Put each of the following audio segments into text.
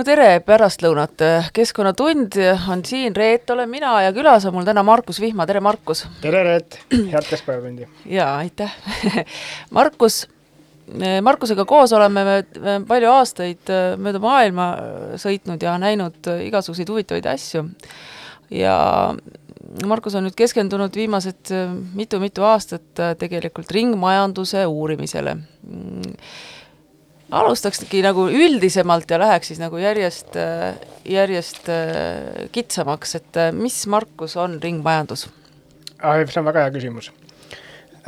no tere pärastlõunat, Keskkonnatund on siin, Reet olen mina ja külas on mul täna Markus Vihma, tere Markus! tere Reet, head keskpäevatundi! jaa, aitäh Markus, Markusega koos oleme me palju aastaid mööda maailma sõitnud ja näinud igasuguseid huvitavaid asju. ja Markus on nüüd keskendunud viimased mitu-mitu aastat tegelikult ringmajanduse uurimisele alustakski nagu üldisemalt ja läheks siis nagu järjest, järjest äh, kitsamaks, et äh, mis, Markus, on ringmajandus? see on väga hea küsimus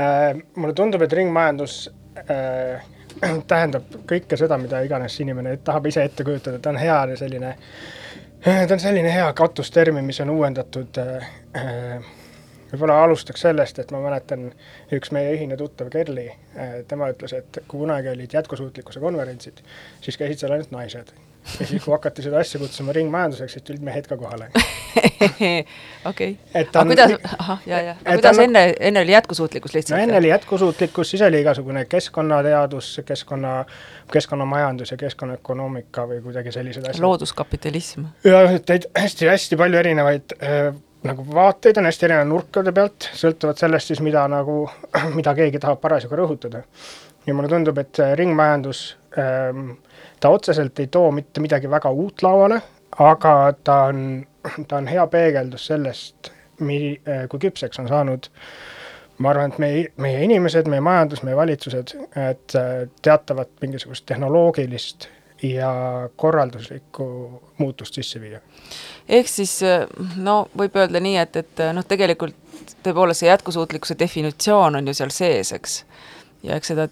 äh,. mulle tundub, et ringmajandus äh, tähendab kõike seda, mida iganes inimene tahab ise ette kujutada, ta on hea selline, ta on selline hea katustermin, mis on uuendatud äh, äh võib-olla alustaks sellest, et ma mäletan, üks meie ühine tuttav Kerli, äh, tema ütles, et kui kunagi olid jätkusuutlikkuse konverentsid, siis käisid seal ainult naised. ja siis, kui hakati seda asja kutsuma ringmajanduseks, siis tulid mehed ka kohale. okei, aga kuidas, ahah, ja, ja, aga kuidas on, enne, enne oli jätkusuutlikkus lihtsalt? no enne oli jätkusuutlikkus, siis oli igasugune keskkonnateadus, keskkonna, keskkonnamajandus ja keskkonnaökonoomika või kuidagi sellised asjad. looduskapitalism. jah, et hästi-hästi palju erinevaid äh, nagu vaateid on hästi erineva nurkade pealt, sõltuvalt sellest siis, mida nagu, mida keegi tahab parasjagu rõhutada. ja mulle tundub, et ringmajandus ähm,, ta otseselt ei too mitte midagi väga uut lauale, aga ta on, ta on hea peegeldus sellest, mi-, äh, kui küpseks on saanud ma arvan, et meie, meie inimesed, meie majandus, meie valitsused, et äh, teatavat mingisugust tehnoloogilist ja korralduslikku muutust sisse viia ehk siis no võib öelda nii, et, et noh, tegelikult tõepoolest see jätkusuutlikkuse definitsioon on ju seal sees, eks. ja eks seda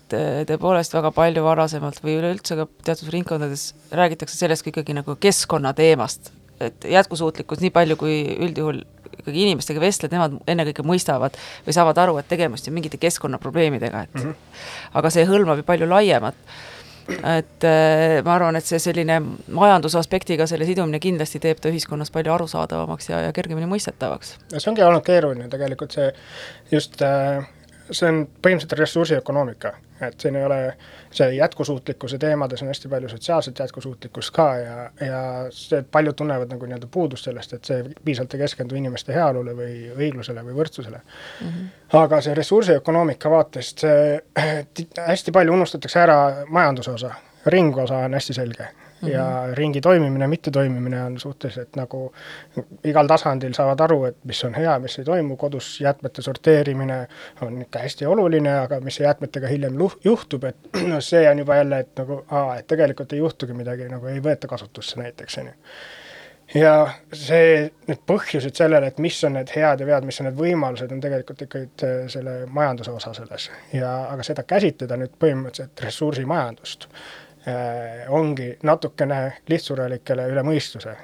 tõepoolest väga palju varasemalt või üleüldse ka teatud ringkondades räägitakse sellest ka ikkagi nagu keskkonnateemast, et jätkusuutlikkus nii palju, kui üldjuhul ikkagi inimestega vestled, nemad ennekõike mõistavad või saavad aru, et tegemist on mingite keskkonnaprobleemidega, et mm -hmm. aga see hõlmab ju palju laiemat et äh, ma arvan, et see selline majandusaspektiga selle sidumine kindlasti teeb ta ühiskonnas palju arusaadavamaks ja, ja kergemini mõistetavaks. see ongi olnud keeruline tegelikult see just äh, see on põhimõtteliselt ressursiökonoomika, et siin ei ole, see jätkusuutlikkuse teemades on hästi palju sotsiaalset jätkusuutlikkust ka ja, ja see, paljud tunnevad nagu nii-öelda puudust sellest, et see piisavalt ei keskendu inimeste heaolule või õiglusele või võrdsusele mm. -hmm. aga see ressursiökonoomika vaatest, see hästi palju unustatakse ära majanduse osa, ringosa on hästi selge mm -hmm. ja ringi toimimine, mittetoimimine on suhteliselt nagu igal tasandil saavad aru, et mis on hea, mis ei toimu, kodus jäätmete sorteerimine on ikka hästi oluline, aga mis jäätmetega hiljem juhtub, et noh, see on juba jälle, et nagu aa, et tegelikult ei juhtugi midagi, nagu ei võeta kasutusse näiteks, on ju. Ja see, need põhjused sellele, et mis on need head ja vead, mis on need võimalused, on tegelikult ikkagi äh, selle majanduse osa selles. Ja aga seda käsitleda nüüd põhimõtteliselt ressursimajandust ongi natukene lihtsurelikele üle mõistuse.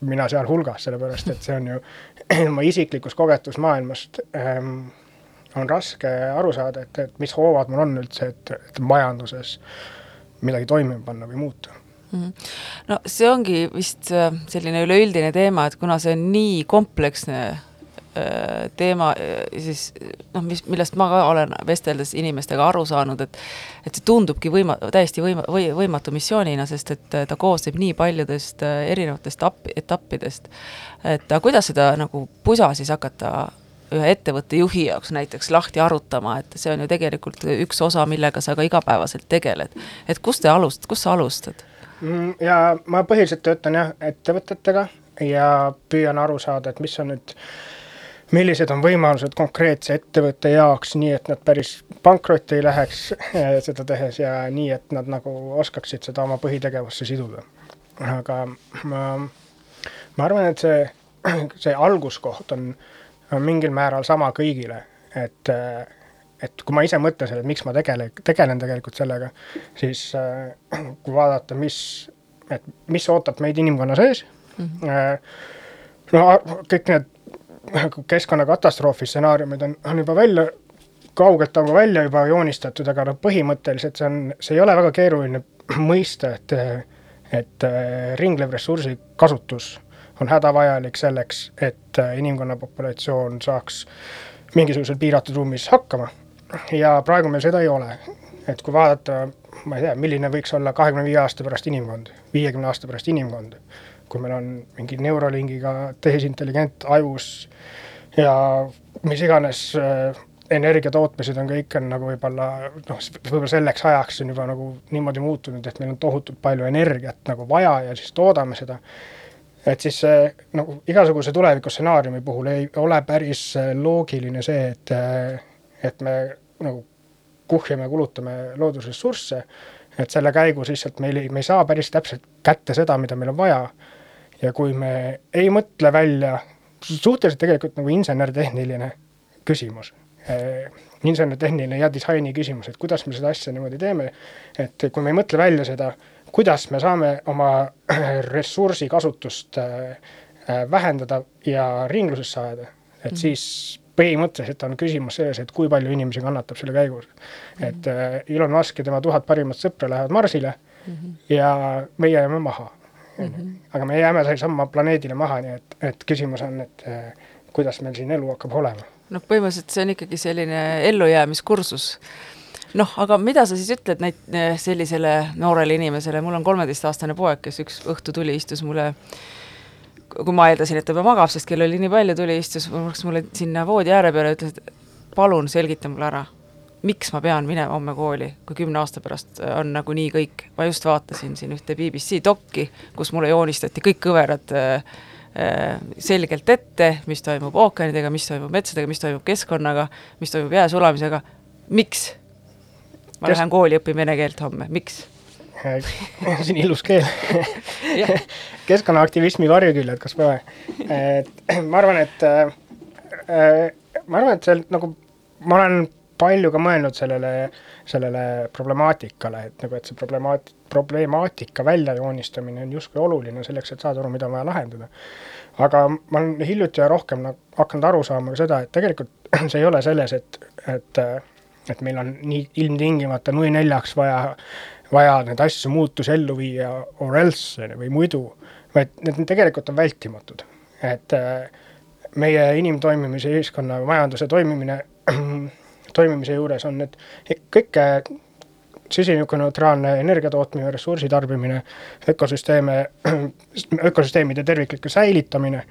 mina sealhulgas, sellepärast et see on ju oma isiklikus kogetus maailmast ähm, on raske aru saada, et, et mis hoovad mul on üldse, et, et majanduses midagi toimima panna või muuta. -hmm. no see ongi vist äh, selline üleüldine teema, et kuna see on nii kompleksne Äh, teema äh, siis noh, mis, millest ma ka olen vesteldes inimestega aru saanud, et et see tundubki võima-, täiesti võima-, või võimatu missioonina, sest et ta koosneb nii paljudest äh, erinevatest etapp, etappidest. et aga kuidas seda nagu pusa siis hakata ühe ettevõtte juhi jaoks näiteks lahti arutama, et see on ju tegelikult üks osa, millega sa ka igapäevaselt tegeled. et kust te alust-, kust sa alustad? Mm, ja ma põhiliselt töötan jah, ettevõtetega ja püüan aru saada, et mis on nüüd äh, millised on võimalused konkreetse ettevõtte jaoks, nii et nad päris pankrotti ei läheks eh, seda tehes ja nii, et nad nagu oskaksid seda oma põhitegevusse siduda. aga ma, ma arvan, et see, see alguskoht on, on mingil määral sama kõigile, et et kui ma ise mõtlesin, et miks ma tegele, tegelen tegelikult sellega, siis kui vaadata, mis, et mis ootab meid inimkonna sees mm, -hmm. no kõik need keskkonnakatastroofi stsenaariumid on, on juba välja, kaugelt ka välja juba joonistatud, aga noh, põhimõtteliselt see on, see ei ole väga keeruline mõista, et et äh, ringlev ressursi kasutus on hädavajalik selleks, et äh, inimkonna populatsioon saaks mingisugusel piiratud ruumis hakkama. ja praegu meil seda ei ole. et kui vaadata, ma ei tea, milline võiks olla kahekümne viie aasta pärast inimkond, viiekümne aasta pärast inimkond, kui meil on mingi neurolingiga tehisintelligent ajus ja mis iganes äh, energia tootmised on kõik on nagu võib-olla noh, võib-olla selleks ajaks on juba nagu niimoodi muutunud, et meil on tohutult palju energiat nagu vaja ja siis toodame seda. et siis see nagu igasuguse tulevikustsenaariumi puhul ei ole päris äh, loogiline see, et, äh, et me nagu kuhjame, kulutame loodusressursse, et selle käigus lihtsalt meil ei, me ei saa päris täpselt kätte seda, mida meil on vaja. Ja kui me ei mõtle välja, suhteliselt tegelikult nagu insener-tehniline küsimus Äh, insener-tehniline ja disaini küsimus, et kuidas me seda asja niimoodi teeme, et kui me ei mõtle välja seda, kuidas me saame oma ressursi kasutust äh, äh, vähendada ja ringlusesse ajada, et mm. siis põhimõtteliselt on küsimus selles, et kui palju inimesi kannatab selle käigus mm. -hmm. et Elon Musk ja tema tuhat parimat sõpra lähevad Marsile mm -hmm. ja meie jääme maha. -hmm. aga me jääme samma planeedile maha, nii et, et küsimus on, et kuidas meil siin elu hakkab olema noh, põhimõtteliselt see on ikkagi selline ellujäämiskursus. noh, aga mida sa siis ütled näit-, sellisele noorele inimesele, mul on kolmeteistaastane poeg, kes üks õhtu tuli, istus mulle kui ma eeldasin, et ta juba magab, sest kell oli nii palju, tuli, istus mulle sinna voodi ääre peale ütles, et palun selgita mulle ära, miks ma pean minema homme kooli, kui kümne aasta pärast on nagunii kõik. ma just vaatasin siin ühte BBC dokki, kus mulle joonistati kõik kõverad äh, Äh, selgelt ette, mis toimub ookeanidega, mis toimub metsadega, mis toimub keskkonnaga, mis toimub jää sulamisega, miks? ma Kes... lähen kooli, õpin vene keelt homme, miks? see on ilus keel keskkonnaaktivismi varjuküljed, kas pole? et ma arvan, et äh, ma arvan, et see nagu, ma olen palju ka mõelnud sellele, sellele problemaatikale, et nagu, et see problemaat-, problemaatika väljajoonistamine on justkui oluline selleks, et saada aru, mida on vaja lahendada. aga ma olen hiljuti ja rohkem nagu hakanud aru saama ka seda, et tegelikult see ei ole selles, et, et, et meil on nii ilmtingimata nui neljaks vaja, vaja neid asju, muutusi ellu viia or else või muidu, vaid need tegelikult on vältimatud. et meie inimtoimimise, ühiskonna, majanduse toimimine toimimise juures on need kõik süsinikuneutraalne energia tootmine, ressursi tarbimine, ökosüsteeme, ökosüsteemide tervikliku säilitamine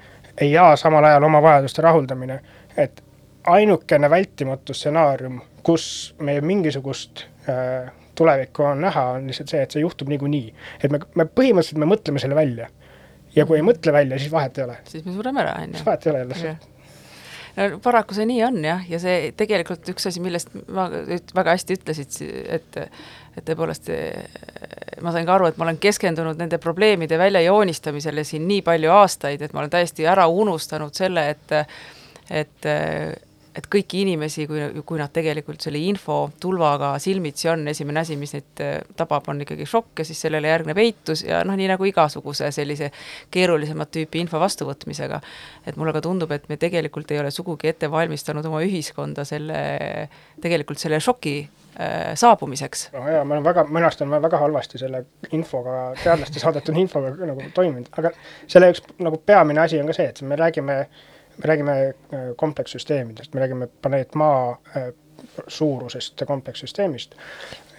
ja samal ajal oma vajaduste rahuldamine, et ainukene vältimatu stsenaarium, kus meie mingisugust äh, tulevikku on näha, on lihtsalt see, et see juhtub niikuinii. et me, me põhimõtteliselt, me mõtleme selle välja. ja kui ei mõtle välja, siis vahet ei ole. siis me sureme ära, on ju. siis vahet ei ole jälle no paraku see nii on jah, ja see tegelikult üks asi, millest ma väga hästi ütlesid, et et tõepoolest ma sain ka aru, et ma olen keskendunud nende probleemide väljajoonistamisele siin nii palju aastaid, et ma olen täiesti ära unustanud selle, et et et kõiki inimesi, kui, kui nad tegelikult selle infotulvaga silmitsi on, esimene asi, mis neid äh, tabab, on ikkagi šokk ja siis sellele järgneb eitus ja noh, nii nagu igasuguse sellise keerulisemat tüüpi info vastuvõtmisega. et mulle ka tundub, et me tegelikult ei ole sugugi ette valmistanud oma ühiskonda selle, tegelikult selle šoki äh, saabumiseks. no jaa, ma olen väga, minu arust on väga halvasti selle infoga, teadlaste saadetud infoga nagu toiminud, aga selle üks nagu peamine asi on ka see, et me räägime äh, me räägime äh, komplekssüsteemidest, me räägime planeet Maa äh, suurusest komplekssüsteemist,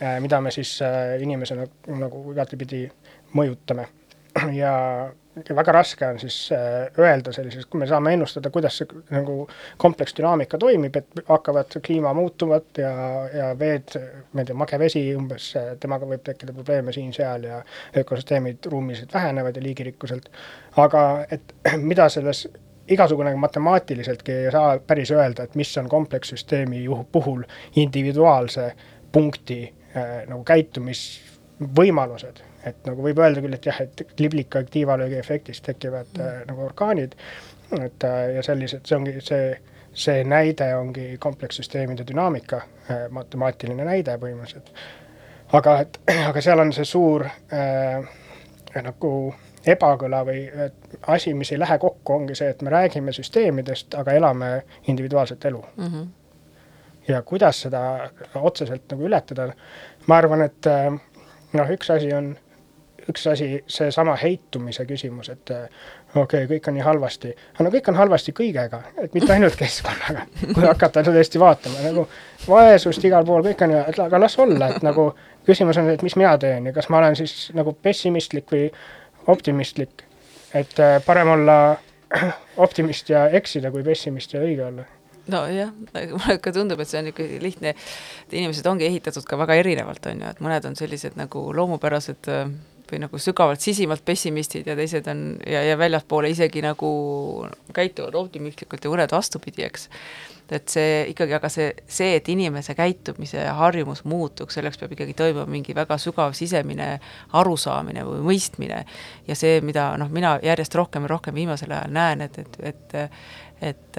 äh, mida me siis inimesena nagu igatepidi mõjutame. ja, väga raske on siis öelda sellises, kui me saame ennustada, kuidas see nagu kompleksdünaamika toimib, et hakkavad kliima muutuvad ja, ja veed, ma ei tea, mage vesi umbes, temaga võib tekkida probleeme siin-seal ja ökosüsteemid ruumiliselt vähenevad ja liigirikkuselt. aga et mida selles igasugune matemaatiliseltki ei saa päris öelda, et mis on komplekssüsteemi puhul individuaalse punkti äh, nagu käitumisvõimalused. et nagu võib öelda küll, et jah, et liblika aktiivalöögi efektist tekivad äh, mm. nagu orkaanid, et äh, ja sellised, see ongi see, see näide ongi komplekssüsteemide dünaamika äh,, matemaatiline näide põhimõtteliselt. aga et, aga seal on see suur äh, nagu ebakõla või asi, mis ei lähe kokku, ongi see, et me räägime süsteemidest, aga elame individuaalset elu mm. -hmm. ja kuidas seda otseselt nagu ületada, ma arvan, et noh, üks asi on, üks asi, seesama heitumise küsimus, et okei okay,, kõik on nii halvasti, aga no kõik on halvasti kõigega, et mitte ainult keskkonnaga, kui hakata tõesti vaatama, nagu vaesust igal pool, kõik on ju, et aga las olla, et nagu küsimus on, et mis mina teen ja kas ma olen siis nagu pessimistlik või optimistlik. et äh, parem olla optimist ja eksida, kui pessimist ja õige olla nojah, mulle ka tundub, et see on ikkagi lihtne, et inimesed ongi ehitatud ka väga erinevalt, on ju, et mõned on sellised nagu loomupärased äh, või nagu sügavalt sisimalt pessimistid ja teised on ja, ja väljaspoole isegi nagu käituvad optimistlikult ja mõned vastupidi, eks. Et see ikkagi, aga see, see, et inimese käitumise harjumus muutuks, selleks peab ikkagi toimuma mingi väga sügav sisemine arusaamine või mõistmine ja see, mida noh, mina järjest rohkem ja rohkem viimasel ajal näen, et, et, et et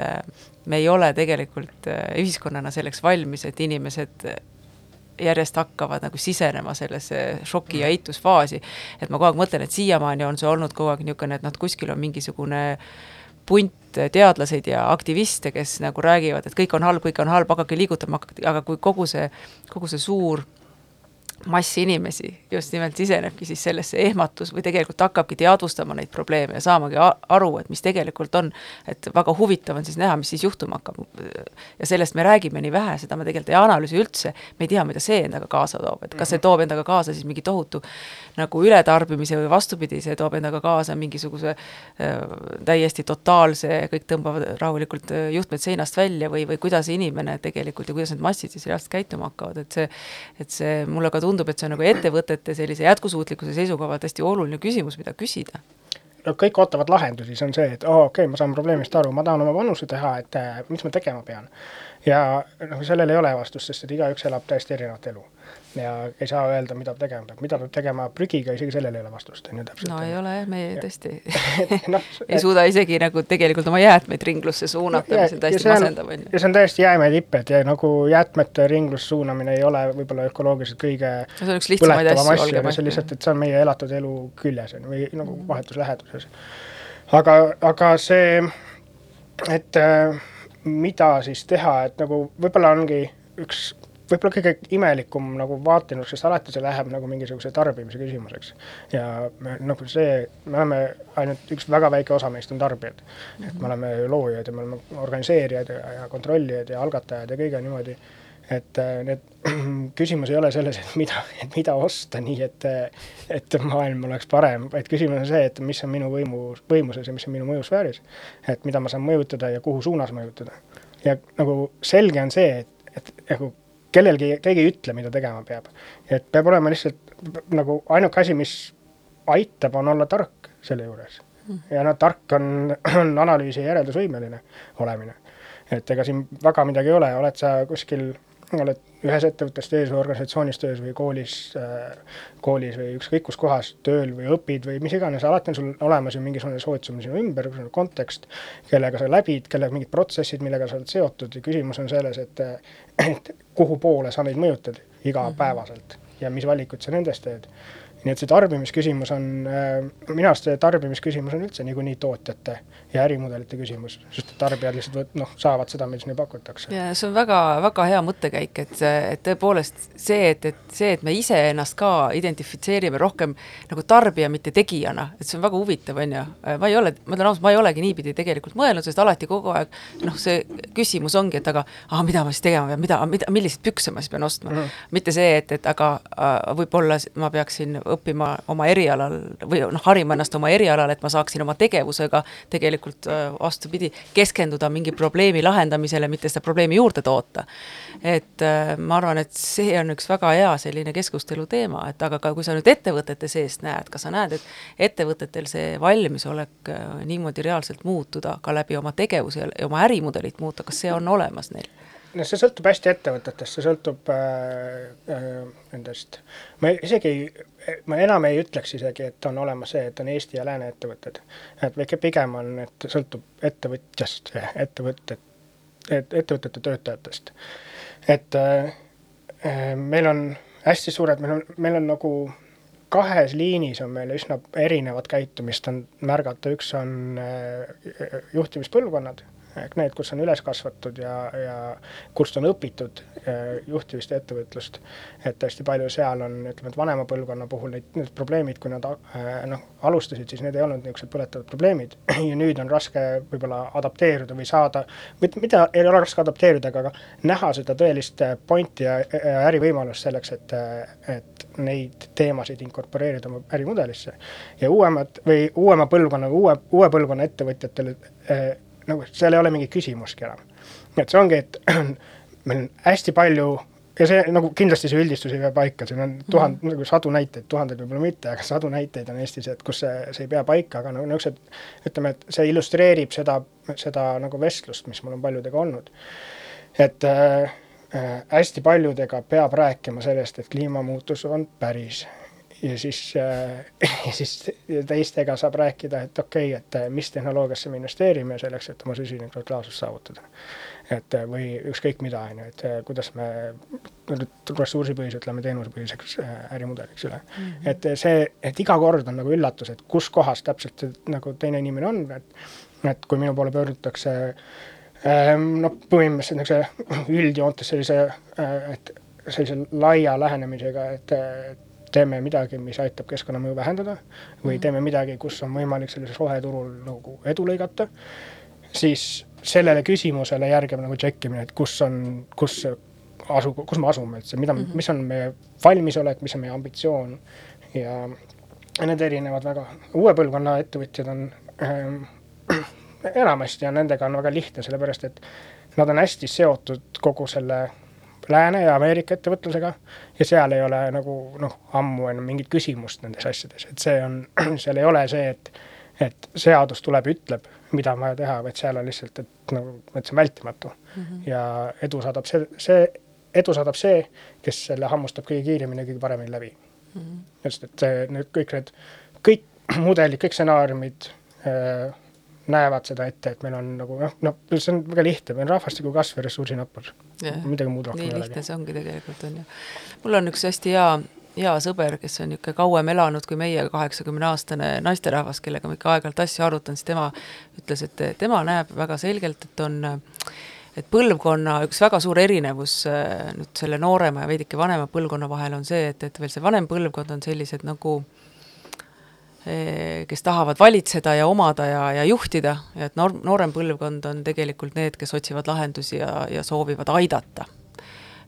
me ei ole tegelikult ühiskonnana selleks valmis, et inimesed järjest hakkavad nagu sisenema sellesse šoki ja mm. eitusfaasi. et ma kogu aeg mõtlen, et siiamaani on see olnud kogu aeg niisugune, et noh, kuskil on mingisugune punt teadlaseid ja aktiviste, kes nagu räägivad, et kõik on halb, kõik on halb, hakake liigutama, aga kui kogu see, kogu see suur mass inimesi just nimelt sisenebki siis sellesse ehmatus või tegelikult hakkabki teadvustama neid probleeme ja saamagi aru, et mis tegelikult on, et väga huvitav on siis näha, mis siis juhtuma hakkab. ja sellest me räägime nii vähe, seda me tegelikult ei analüüsi üldse, me ei tea, mida see endaga kaasa toob, et kas see toob endaga kaasa siis mingi tohutu nagu ületarbimise või vastupidi, see toob endaga kaasa mingisuguse äh, täiesti totaalse, kõik tõmbavad rahulikult äh, juhtmed seinast välja või, või kuidas inimene tegelikult ja kuidas need massid siis reaalselt käituma hakkavad, et see, et see mulle ka tundub, et see on nagu ettevõtete sellise jätkusuutlikkuse seisukohalt hästi oluline küsimus, mida küsida no kõik ootavad lahendusi, see on see, et oo oh,, okei okay,, ma saan probleemist aru, ma tahan oma panuse teha, et äh, mis ma tegema pean. ja noh, sellel ei ole vastust, sest et igaüks elab täiesti erinevat elu ja ei saa öelda, mida tegema peab, mida peab tegema prügiga, isegi sellel ei ole vastust, on ju täpselt. no ei ole jah, me ja. tõesti no, ei suuda isegi nagu tegelikult oma jäätmeid ringlusse suunata no,, mis on täiesti masendav, on ju. ja see on täiesti jäämäe tipp, et ja nagu jäätmete ringlusse suunamine ei ole võib-olla ökoloogiliselt kõige see on üks lihtsamaid asju, olgem asju. see on lihtsalt, et see on meie elatud elu küljes, on ju, või nagu mm. vahetus läheduses. aga, aga see, et äh, mida siis teha, et nagu võib-olla ongi üks võib-olla kõige imelikum nagu vaatenurk, sest alati see läheb nagu mingisuguse tarbimise küsimuseks. ja me, nagu see, me oleme ainult üks väga väike osa meist on tarbijad. et me oleme loojad ja me oleme organiseerijad ja, ja kontrollijad ja algatajad ja kõige niimoodi, et äh, need, küsimus ei ole selles, et mida, et mida osta, nii et, et maailm oleks parem, vaid küsimus on see, et mis on minu võimu, võimuses ja mis on minu mõjusfääris. et mida ma saan mõjutada ja kuhu suunas mõjutada. ja nagu selge on see, et, et nagu kellelgi, keegi ei ütle, mida tegema peab. et peab olema lihtsalt nagu ainuke asi, mis aitab, on olla tark selle juures. Mhm. ja noh, tark on, on analüüsi järeldusvõimeline olemine. et ega siin väga midagi ei ole, oled sa kuskil oled ühes ettevõttes töös või organisatsioonis töös või koolis äh,, koolis või ükskõik kus kohas tööl või õpid või mis iganes, alati on sul olemas ju mingisugune sootsium sinu ümber, kontekst, kellega sa läbid, kellega mingid protsessid, millega sa oled seotud ja küsimus on selles, et et kuhu poole sa neid mõjutad igapäevaselt -hmm. ja mis valikuid sa nendes teed nii et see tarbimisküsimus on äh,, minu arust see tarbimisküsimus on üldse niikuinii tootjate ja ärimudelite küsimus, sest tarbijad lihtsalt noh, saavad seda, mis neile pakutakse. ja see on väga, väga hea mõttekäik, et, et tõepoolest see, et, et see, et me iseennast ka identifitseerime rohkem nagu tarbija, mitte tegijana, et see on väga huvitav, on ju. ma ei ole, ma ütlen ausalt, ma ei olegi niipidi tegelikult mõelnud, sest alati kogu aeg noh, see küsimus ongi, et aga ah, mida ma siis tegema pean, mida, mida, milliseid pükse ma siis pean ostma mm. -hmm. mitte see, et, et aga äh, võib-olla ma peaksin õppima oma erialal või noh, harima ennast oma erialal, et ma saaksin oma tegevusega tegelikult äh, vastupidi, keskenduda mingi probleemi lahendamisele, mitte seda probleemi juurde toota. et äh, ma arvan, et see on üks väga hea selline keskustelu teema, et aga ka kui sa nüüd ettevõtete seest näed, kas sa näed, et ettevõtetel see valmisolek äh, niimoodi reaalselt muutuda ka läbi oma tegevuse ja oma ärimudelit muuta, kas see on olemas neil? no see sõltub hästi ettevõtetest, see sõltub äh, äh, nendest, ma isegi ei, ma enam ei ütleks isegi, et on olemas see, et on Eesti ja Lääne ettevõtted. et väike pigem on, et sõltub ettevõtjast, ettevõtted, et ettevõtete töötajatest. et äh, meil on hästi suured, meil on, meil on nagu kahes liinis on meil üsna erinevat käitumist on märgata, üks on äh, juhtimispõlvkonnad ehk need, kus on üles kasvatud ja, ja kust on õpitud äh, juhtimist ja ettevõtlust, et hästi palju seal on, ütleme, et vanema põlvkonna puhul neid, need probleemid, kui nad äh, noh, alustasid, siis need ei olnud niisugused põletavad probleemid ja nüüd on raske võib-olla adapteeruda või saada, mitte, mitte ei ole raske adapteeruda, aga näha seda tõelist pointi ja, ja ärivõimalust selleks, et, et neid teemasid inkorporeerida oma ärimudelisse. ja uuemad või uuema põlvkonna, uue, uue põlvkonna ettevõtjatele nagu seal ei ole mingit küsimustki enam. et see ongi, et meil on hästi palju ja see nagu kindlasti see üldistus ei pea paika, siin on tuhand mm, -hmm. nagu sadu näiteid, tuhandeid võib-olla mitte, aga sadu näiteid on Eestis, et kus see, see ei pea paika, aga nagu niisugused ütleme, et see illustreerib seda, seda nagu vestlust, mis mul on paljudega olnud. et äh, äh, hästi paljudega peab rääkima sellest, et kliimamuutus on päris ja siis äh,, ja siis teistega saab rääkida, et okei okay,, et äh, mis tehnoloogiasse me investeerime selleks, et oma süsinikuneutraalsust saavutada. et äh, või ükskõik mida, on ju, et äh, kuidas me nüüd ressursipõhise, ütleme teenusepõhiseks ärimudeliks üle mm. -hmm. et see, et iga kord on nagu üllatus, et kus kohas täpselt nagu teine inimene on, et et kui minu poole pöördutakse noh, põhimõtteliselt niisuguse üldjoontes sellise, et sellise laia lähenemisega, et, et teeme midagi, mis aitab keskkonnamõju vähendada või mhm. teeme midagi, kus on võimalik sellisel roheturul nagu edu lõigata, siis sellele küsimusele järgneb nagu tšekkimine, et kus on, kus asu, kus me asume üldse, mida mm, -hmm. mis on meie valmisolek, mis on meie ambitsioon ja need erinevad väga, uue põlvkonna ettevõtjad on ähm, enamasti on nendega on väga lihtne, sellepärast et nad on hästi seotud kogu selle Lääne ja Ameerika ettevõtlusega ja seal ei ole nagu noh, ammu enam mingit küsimust nendes asjades, et see on, seal ei ole see, et et seadus tuleb, ütleb, mida on vaja teha, vaid seal on lihtsalt, et nagu, see on vältimatu mm. -hmm. ja edu saadab see, see, edu saadab see, kes selle hammustab kõige kiiremini ja kõige paremini läbi mm. -hmm. just, et need kõik need, kõik mudelid, kõik stsenaariumid äh, näevad seda ette, et meil on nagu noh, noh, see on väga lihtne, meil on rahvastiku kasv ja ressursinappus midagi muud rohkem ei olegi. nii lihtne see ongi tegelikult, on ju. mul on üks hästi hea, hea sõber, kes on niisugune kauem elanud kui meie, kaheksakümne-aastane naisterahvas, kellega ma ikka aeg-ajalt asju arutan, siis tema ütles, et tema näeb väga selgelt, et on et põlvkonna üks väga suur erinevus nüüd selle noorema ja veidike vanema põlvkonna vahel on see, et, et veel see vanem põlvkond on sellised nagu kes tahavad valitseda ja omada ja, ja juhtida. Et noor, noorem põlvkond on tegelikult need, kes otsivad lahendusi ja, ja soovivad aidata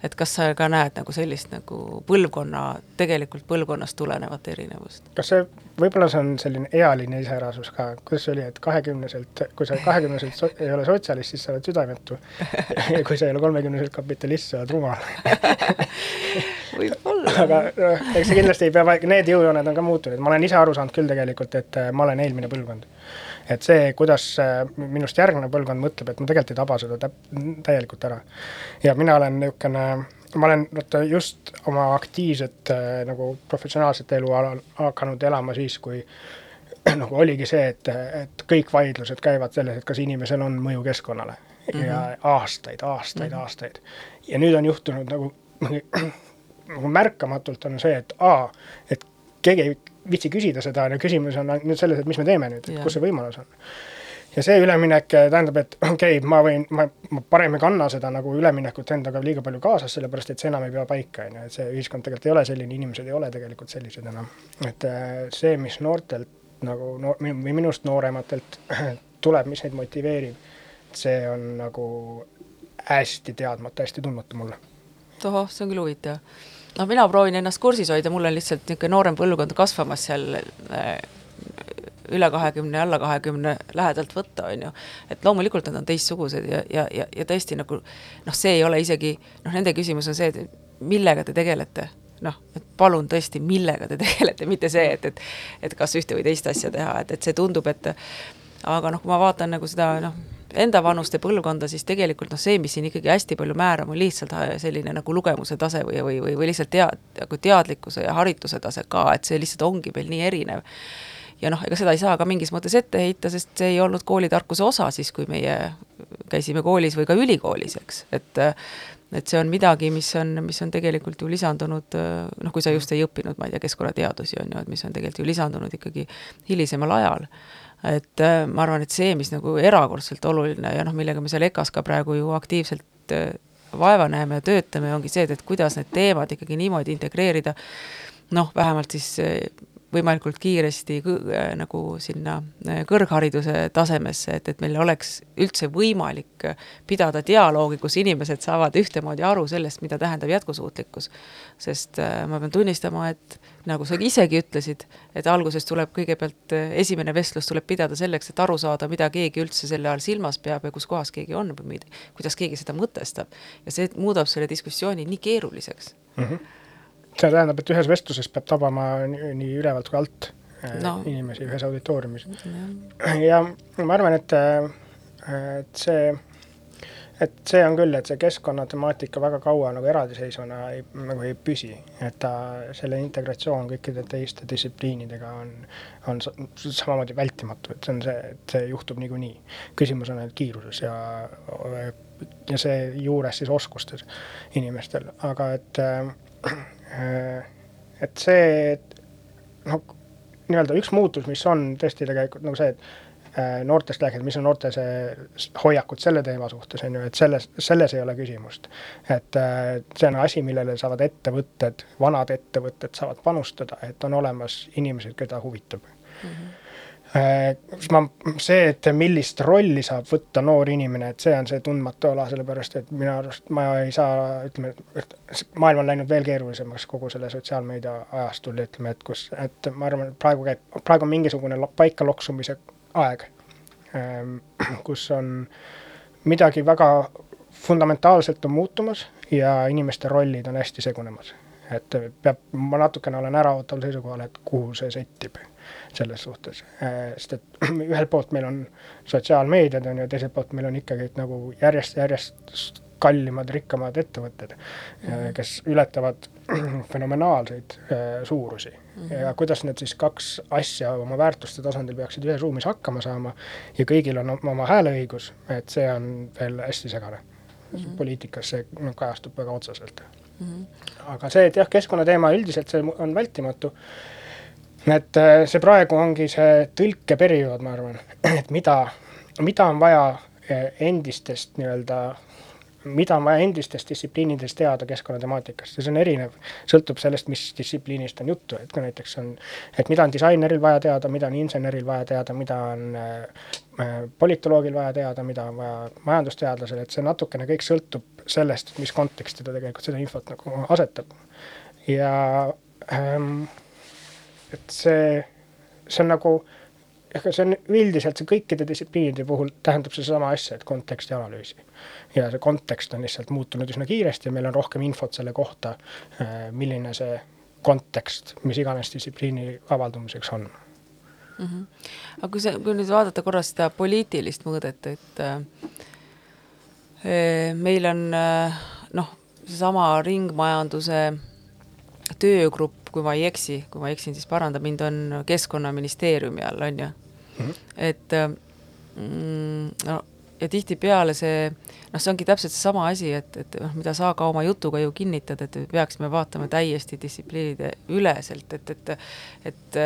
et kas sa ka näed nagu sellist nagu põlvkonna, tegelikult põlvkonnast tulenevat erinevust? kas see, võib-olla see on selline ealine iseärasus ka, kuidas see oli, et kahekümneselt, kui sa kahekümneselt so ei ole sotsialist, siis sa oled südametu. Ja kui sa ei ole kolmekümneselt kapitalist, sa oled rumal. Võib-olla. aga noh, eks see kindlasti ei pea, need jõujooned on ka muutunud, ma olen ise aru saanud küll tegelikult, et äh, ma olen eelmine põlvkond et see, kuidas äh, minust järgmine põlvkond mõtleb, et ma tegelikult ei taba seda täp-, täielikult ära. ja mina olen niisugune, ma olen vaata just oma aktiivset äh, nagu professionaalset elu alal hakanud elama siis, kui nagu oligi see, et, et kõik vaidlused käivad selles, et kas inimesel on mõju keskkonnale mm -hmm. ja aastaid, aastaid mm, -hmm. aastaid. ja nüüd on juhtunud nagu nagu märkamatult on see, et aa, et keegi ei viitsi küsida seda, on ju, küsimus on nüüd selles, et mis me teeme nüüd, et kus see võimalus on. ja see üleminek tähendab, et okei okay,, ma võin, ma, ma parem ei kanna seda nagu üleminekut endaga liiga palju kaasas, sellepärast et see enam ei pea paika, on ju, et see ühiskond tegelikult ei ole selline, inimesed ei ole tegelikult sellised enam. et äh, see, mis noortelt nagu no, või minust noorematelt tuleb, mis neid motiveerib, see on nagu hästi teadmata, hästi tundmatu mulle. tohoh, see on küll huvitav noh, mina proovin ennast kursis hoida, mul on lihtsalt niisugune noorem põlvkond kasvamas seal äh, üle kahekümne, alla kahekümne lähedalt võtta, on ju. et loomulikult nad on teistsugused ja, ja, ja, ja tõesti nagu noh, see ei ole isegi, noh, nende küsimus on see, et millega te tegelete noh, et palun tõesti, millega te tegelete, mitte see, et, et et kas ühte või teist asja teha, et, et see tundub, et aga noh, kui ma vaatan nagu seda noh, enda vanuste põlvkonda, siis tegelikult noh, see, mis siin ikkagi hästi palju määrab, on lihtsalt selline nagu lugemuse tase või, või, või, või lihtsalt tead-, nagu teadlikkuse ja harituse tase ka, et see lihtsalt ongi veel nii erinev. ja noh, ega seda ei saa ka mingis mõttes ette heita, sest see ei olnud koolitarkuse osa siis, kui meie käisime koolis või ka ülikoolis, eks, et et see on midagi, mis on, mis on tegelikult ju lisandunud, noh, kui sa just ei õppinud, ma ei tea, keskkonnateadusi, on ju, et mis on tegelikult ju lisandunud ikkagi hilisemal ajal. Et ma arvan, et see, mis nagu erakordselt oluline ja noh, millega me seal EKA-s ka praegu ju aktiivselt vaeva näeme ja töötame, ongi see, et, et kuidas need teemad ikkagi niimoodi integreerida, noh, vähemalt siis võimalikult kiiresti äh, nagu sinna äh, kõrghariduse tasemesse, et, et meil oleks üldse võimalik pidada dialoogi, kus inimesed saavad ühtemoodi aru sellest, mida tähendab jätkusuutlikkus. sest äh, ma pean tunnistama, et nagu sa isegi ütlesid, et alguses tuleb kõigepealt, esimene vestlus tuleb pidada selleks, et aru saada, mida keegi üldse selle all silmas peab ja kus kohas keegi on või kuidas keegi seda mõtestab. ja see muudab selle diskussiooni nii keeruliseks mm. -hmm see tähendab, et ühes vestluses peab tabama nii, ülevalt kui alt äh, no. inimesi ühes auditooriumis. ja ma arvan, et, äh, et see, et see on küll, et see keskkonnatemaatika väga kaua nagu eraldiseisvana ei, nagu ei püsi, et ta, selle integratsioon kõikide teiste distsipliinidega on, on samamoodi vältimatu, et see on see, et see juhtub niikuinii. küsimus on ainult kiiruses ja, ja seejuures siis oskustes inimestel, aga et Äh, et see, noh, nii-öelda üks muutus, mis on tõesti tegelikult nagu see, et äh, noortest rääkida, mis on noorte see hoiakud selle teema suhtes, on ju, et selles, selles ei ole küsimust. et äh, see on asi, millele saavad ettevõtted, vanad ettevõtted saavad panustada, et on olemas inimesed, keda huvitab mm. -hmm Äh, ma, see, et millist rolli saab võtta noor inimene, et see on see tundmatu ala, sellepärast et minu arust ma ei saa, ütleme, et maailm on läinud veel keerulisemaks kogu selle sotsiaalmeedia ajastul, ütleme, et kus, et ma arvan, et praegu käib, praegu on mingisugune paika loksumise aeg, ähm, kus on midagi väga fundamentaalselt on muutumas ja inimeste rollid on hästi segunemas. et peab, ma natukene olen äraootaval seisukohal, et kuhu see settib selles suhtes. Äh, sest et ühelt poolt meil on sotsiaalmeediad, on ju, teiselt poolt meil on ikkagi nagu järjest, järjest kallimad, rikkamad ettevõtted mm, -hmm. kes ületavad fenomenaalseid äh, suurusi mm. -hmm. ja kuidas need siis kaks asja oma väärtuste tasandil peaksid ühes ruumis hakkama saama ja kõigil on oma hääleõigus, et see on veel hästi segane mm. -hmm. poliitikas see no, kajastub väga otseselt mm. -hmm. aga see, et jah, keskkonnateema üldiselt see on vältimatu et äh, see praegu ongi see tõlkeperiood, ma arvan, et mida, mida on vaja äh, endistest nii-öelda, mida on vaja endistest distsipliinidest teada keskkonnatemaatikast ja see on erinev, sõltub sellest, mis distsipliinist on juttu, et kui näiteks on, et mida on disaineril vaja teada, mida on inseneril vaja teada, mida on äh, äh politoloogil vaja teada, mida on vaja majandusteadlasel, et see natukene kõik sõltub sellest, mis konteksti ta tegelikult seda infot nagu asetab. ja ähm, et see, see on nagu, ega see on üldiselt see kõikide distsipliinide puhul tähendab seesama asja, et konteksti analüüsi. ja see kontekst on lihtsalt muutunud üsna kiiresti ja meil on rohkem infot selle kohta, äh, milline see kontekst mis iganes distsipliini avaldumiseks on mm. -hmm. aga kui sa, kui nüüd vaadata korra seda poliitilist mõõdet, et äh, meil on äh, noh, seesama ringmajanduse töögrupp, kui ma ei eksi, kui ma eksin, siis paranda mind, on Keskkonnaministeeriumi all, on ju mm. -hmm. et mm, no ja tihtipeale see, noh, see ongi täpselt seesama asi, et, et noh, mida sa ka oma jutuga ju kinnitad, et peaksime vaatama täiesti distsipliinide üleselt, et, et et,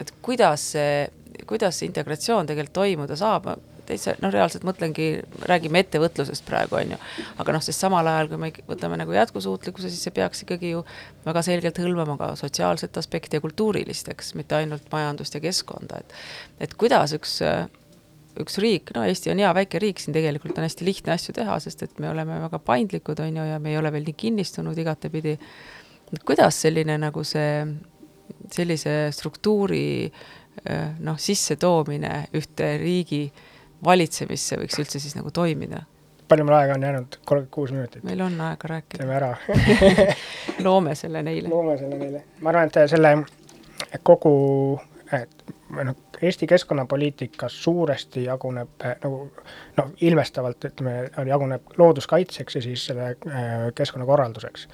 et kuidas see, kuidas see integratsioon tegelikult toimuda saab, täitsa noh, reaalselt mõtlengi, räägime ettevõtlusest praegu, on ju. aga noh, sest samal ajal, kui me võtame nagu jätkusuutlikkuse, siis see peaks ikkagi ju väga selgelt hõlmama ka sotsiaalset aspekti ja kultuurilist, eks, mitte ainult majandust ja keskkonda, et et kuidas üks üks riik, no Eesti on hea väike riik, siin tegelikult on hästi lihtne asju teha, sest et me oleme väga paindlikud, on ju, ja me ei ole veel nii kinnistunud igatepidi. kuidas selline nagu see, sellise struktuuri noh, sissetoomine ühte riigi äh, valitsemisse võiks üldse siis nagu toimida? palju meil aega on jäänud? kolmkümmend kuus minutit. meil on aega rääkida. teeme ära loome selle neile. loome selle neile. ma arvan, et selle kogu, et või noh, Eesti keskkonnapoliitika suuresti jaguneb äh, nagu noh, ilmestavalt ütleme, jaguneb looduskaitseks ja siis selle äh, keskkonnakorralduseks.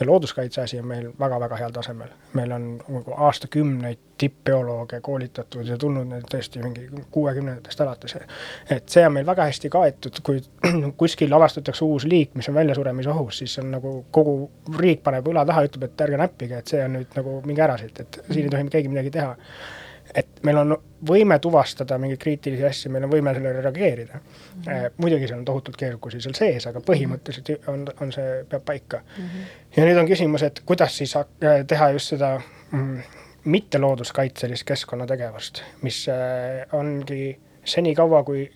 ja looduskaitse asi on meil väga-väga heal tasemel. meil on nagu aastakümneid tippbiolooge koolitatud ja tulnud need tõesti mingi kuuekümnendatest alates. et see on meil väga hästi kaetud, kui kuskil avastatakse uus liik, mis on väljasuremisohus, siis on nagu kogu riik paneb õla taha, ütleb, et ärge näppige, et see on nüüd nagu minge ära siit, et siin ei tohi keegi midagi teha et meil on võime tuvastada mingeid kriitilisi asju, meil on võime sellele reageerida mm. -hmm. muidugi seal on tohutult keerukusi seal sees, aga põhimõtteliselt on, on see, peab paika mm. -hmm. ja nüüd on küsimus, et kuidas siis teha just seda mm, mittelooduskaitselist keskkonnategevust, mis äh, ongi senikaua, kui,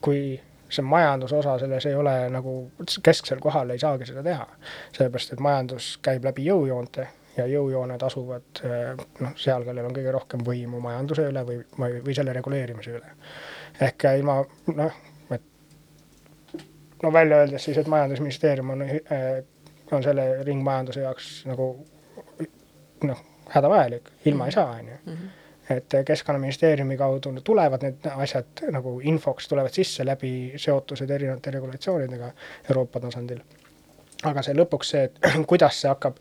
kui see majanduse osa selles ei ole nagu kesksel kohal, ei saagi seda teha. sellepärast, et majandus käib läbi jõujoonte ja jõujooned asuvad noh, seal, kellel on kõige rohkem võimu majanduse üle või, või, või selle reguleerimise üle. ehk ilma noh, et no välja öeldes siis, et Majandusministeerium on, on selle ringmajanduse jaoks nagu noh, hädavajalik, ilma ei saa, on ju mhm. et Keskkonnaministeeriumi kaudu tulevad need asjad nagu infoks, tulevad sisse läbi seotused erinevate regulatsioonidega Euroopa tasandil. aga see lõpuks see, et kuidas see hakkab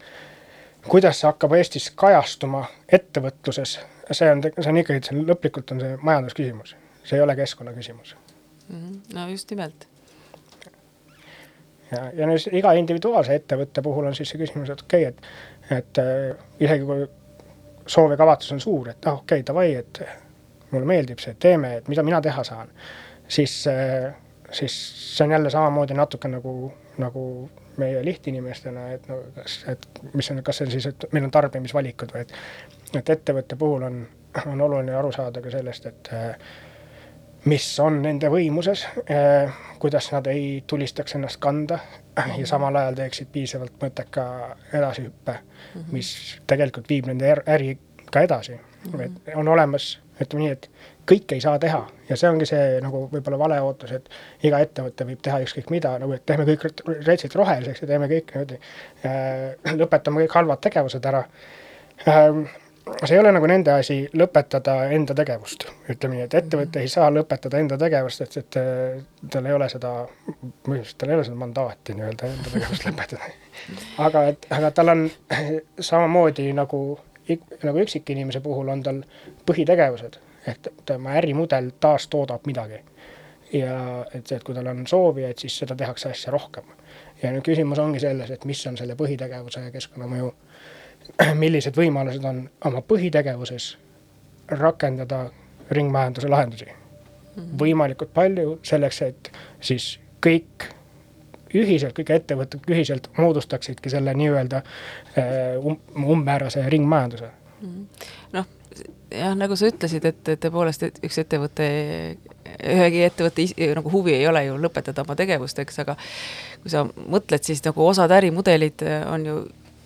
kuidas see hakkab Eestis kajastuma ettevõtluses, see on, see on ikkagi, see lõplikult on see majandusküsimus, see ei ole keskkonnaküsimus mm. -hmm. no just nimelt. ja, ja nüüd iga individuaalse ettevõtte puhul on siis see küsimus, et okei okay,, et, et äh, isegi kui soov ja kavatsus on suur, et ah okei okay,, davai, et mulle meeldib see, teeme, et mida mina teha saan, siis äh,, siis see on jälle samamoodi natuke nagu, nagu meie lihtinimestena, et no kas, et mis on, kas see on siis, et meil on tarbimisvalikud või et, et ettevõtte puhul on, on oluline aru saada ka sellest, et mis on nende võimuses, kuidas nad ei tulistaks ennast kanda ja samal ajal teeksid piisavalt mõtteka edasihüppe, mis tegelikult viib nende äri ka edasi, et on olemas, ütleme nii, et kõike ei saa teha ja see ongi see nagu võib-olla vale ootus, et iga ettevõte võib teha ükskõik mida, nagu et teeme kõik retsilt roheliseks ja teeme kõik niimoodi äh,, lõpetame kõik halvad tegevused ära äh,. see ei ole nagu nende asi lõpetada enda tegevust, ütleme nii, et ettevõte ei saa lõpetada enda tegevust, et, et tal ei ole seda, põhimõtteliselt tal ei ole seda mandaati nii-öelda enda tegevust lõpetada. aga et, aga tal on samamoodi nagu nagu üksikinimese puhul on tal põhitegevused ehk tema ärimudel taastoodab midagi. ja et see, et kui tal on soovijaid, siis seda tehakse asja rohkem. ja nüüd küsimus ongi selles, et mis on selle põhitegevuse keskkonnamõju, millised võimalused on oma põhitegevuses rakendada ringmajanduse lahendusi mhm. võimalikult palju selleks, et siis kõik ühiselt, kõik ettevõtted ühiselt moodustaksidki selle nii-öelda äh, um, umbmäärase ringmajanduse. Mhm. noh, jah, nagu sa ütlesid, et tõepoolest, et üks ettevõte, ühegi ettevõtte nagu huvi ei ole ju lõpetada oma tegevust, eks, aga kui sa mõtled, siis nagu osad ärimudelid on ju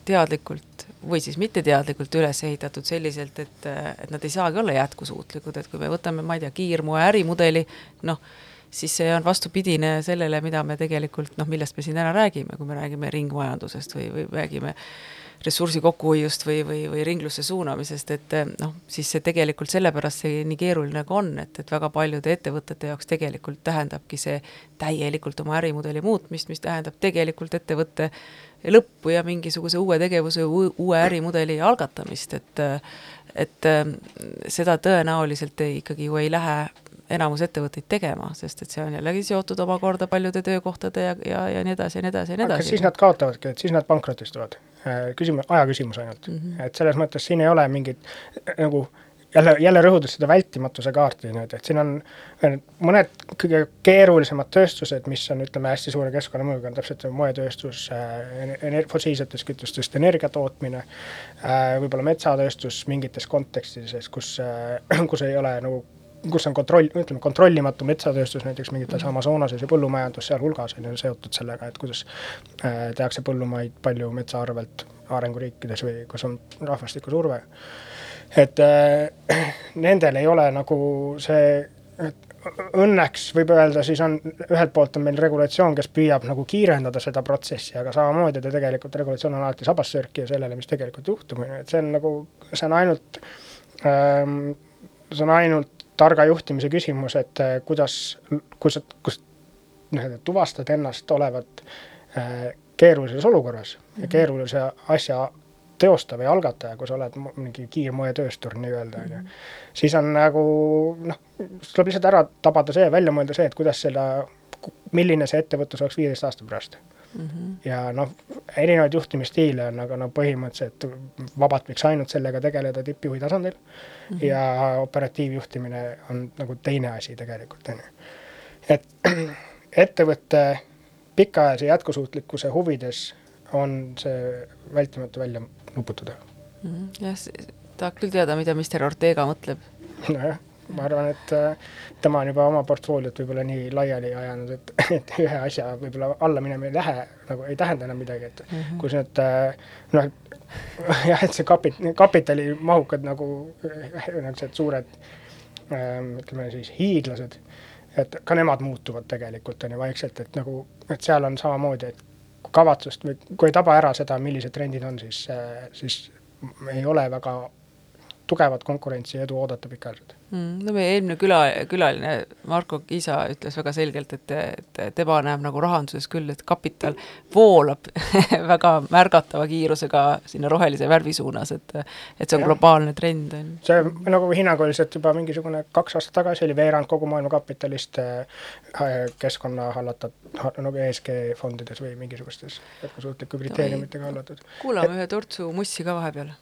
teadlikult või siis mitteteadlikult üles ehitatud selliselt, et, et nad ei saagi olla jätkusuutlikud, et kui me võtame, ma ei tea, kiirmoe ärimudeli, noh, siis see on vastupidine sellele, mida me tegelikult noh, millest me siin täna räägime, kui me räägime ringmajandusest või, või räägime ressursi kokkuhoiust või, või, või ringlusse suunamisest, et eh, noh, siis see tegelikult sellepärast see nii keeruline ka on, et, et väga paljude ettevõtete jaoks tegelikult tähendabki see täielikult oma ärimudeli muutmist, mis tähendab tegelikult ettevõtte lõppu ja mingisuguse uue tegevuse, uue ärimudeli algatamist, et et eh, seda tõenäoliselt ei, ikkagi ju ei lähe enamus ettevõtteid tegema, sest et see on jällegi seotud omakorda paljude töökohtade ja, ja, ja nii edasi ja nii edasi ja nii edasi. siis nad kaotavadki, et siis nad pankrotistuvad. Äh, küsimus, aja küsimus ainult mm. -hmm. et selles mõttes siin ei ole mingit nagu jälle, jälle rõhutades seda vältimatuse kaarti nüüd, et siin on mõned kõige keerulisemad tööstused, mis on, ütleme, hästi suure keskkonnamõjuga, on täpselt moetööstus äh,, fossiilsetest kütustest energia tootmine äh,, võib-olla metsatööstus mingites kontekstides, kus äh,, kus ei ole nagu kus on kontroll, ütleme kontrollimatu metsatööstus näiteks mingites mhm. Amazonases ja põllumajandus sealhulgas on ju seotud sellega, et kuidas äh, tehakse põllumaid palju metsa arvelt arenguriikides või kus on rahvastikusurve. et äh, nendel ei ole nagu see, et õnneks võib öelda, siis on, ühelt poolt on meil regulatsioon, kes püüab nagu kiirendada seda protsessi, aga samamoodi ta tegelikult, regulatsioon on alati sabassörkija sellele, mis tegelikult juhtub, on ju, et see on nagu, see on ainult ähm, see on ainult targa juhtimise küsimus, et äh, kuidas, kus, kus nii-öelda tuvastad ennast olevat äh, keerulises olukorras mm -hmm. ja mhm. keerulise asja teostav ja algataja, kui sa oled mingi kiirmoetööstur nii-öelda, on ju. Mhm. siis on nagu noh, tuleb lihtsalt ära tabada see, välja mõelda see, et kuidas seda, milline see ettevõtlus oleks viieteist aasta pärast mm. -hmm. ja noh, erinevaid juhtimisstiile on, aga no põhimõtteliselt vabalt võiks ainult sellega tegeleda tippjuhi tasandil mm. -hmm. ja operatiivjuhtimine on nagu teine asi tegelikult, on ju. et ettevõtte pikaajalise jätkusuutlikkuse huvides on see vältimatu välja nuputada mm. -hmm. jah, tahaks küll teada, mida Mr Ortega mõtleb. nojah ma arvan, et äh, tema on juba oma portfooliot võib-olla nii laiali ajanud, et, et ühe asja võib-olla alla minema ei lähe, nagu ei tähenda enam midagi, et mm -hmm. kus need äh, noh, jah, et see kapit-, kapitalimahukad nagu niisugused suured ähm, ütleme siis hiiglased, et ka nemad muutuvad tegelikult, on ju, vaikselt, et nagu, et seal on samamoodi, et kavatsust või kui ei taba ära seda, millised trendid on, siis, äh, siis ei ole väga tugevat konkurentsi ja edu oodata pikaajaliselt mm,. no meie eelmine küla, külaline Marko Kiisa ütles väga selgelt, et, et tema näeb nagu rahanduses küll, et kapital voolab väga märgatava kiirusega sinna rohelise värvi suunas, et et see on ja. globaalne trend, on ju. see nagu hinnanguliselt juba mingisugune kaks aastat tagasi oli veerand kogu maailma kapitalist äh, keskkonna hallatud, nagu ESG fondides või mingisugustes jätkusuutlike kriteeriumitega hallatud. kuulame ühe tortsu mussi ka vahepeal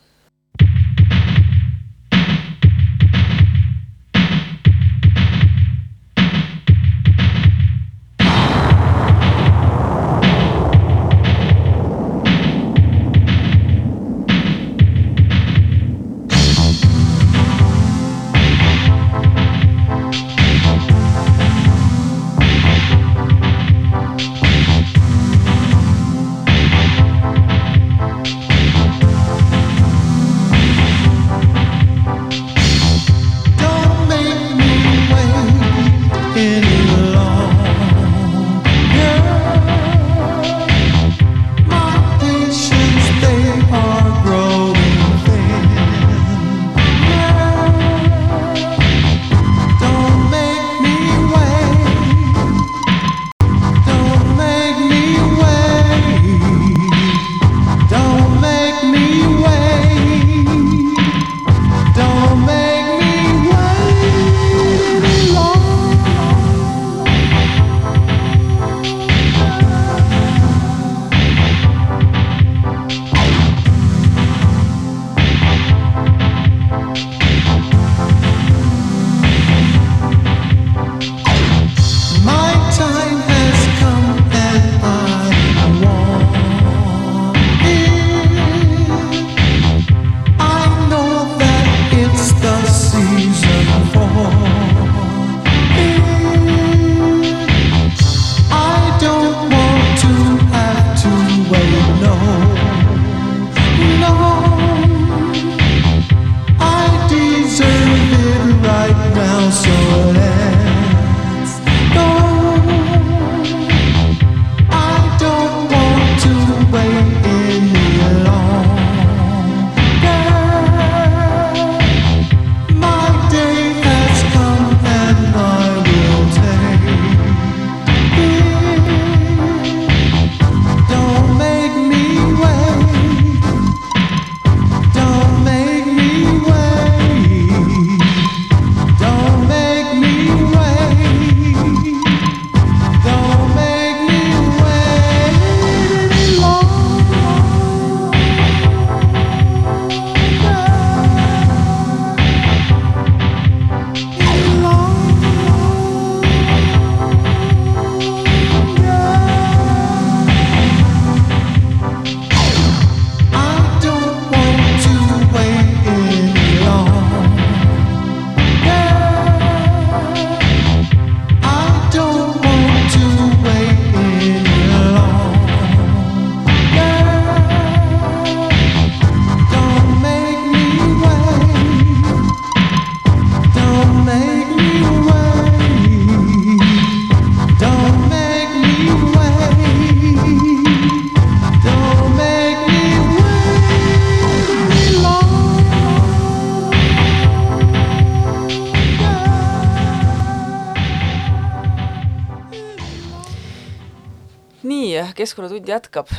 Keskkonnatund jätkab.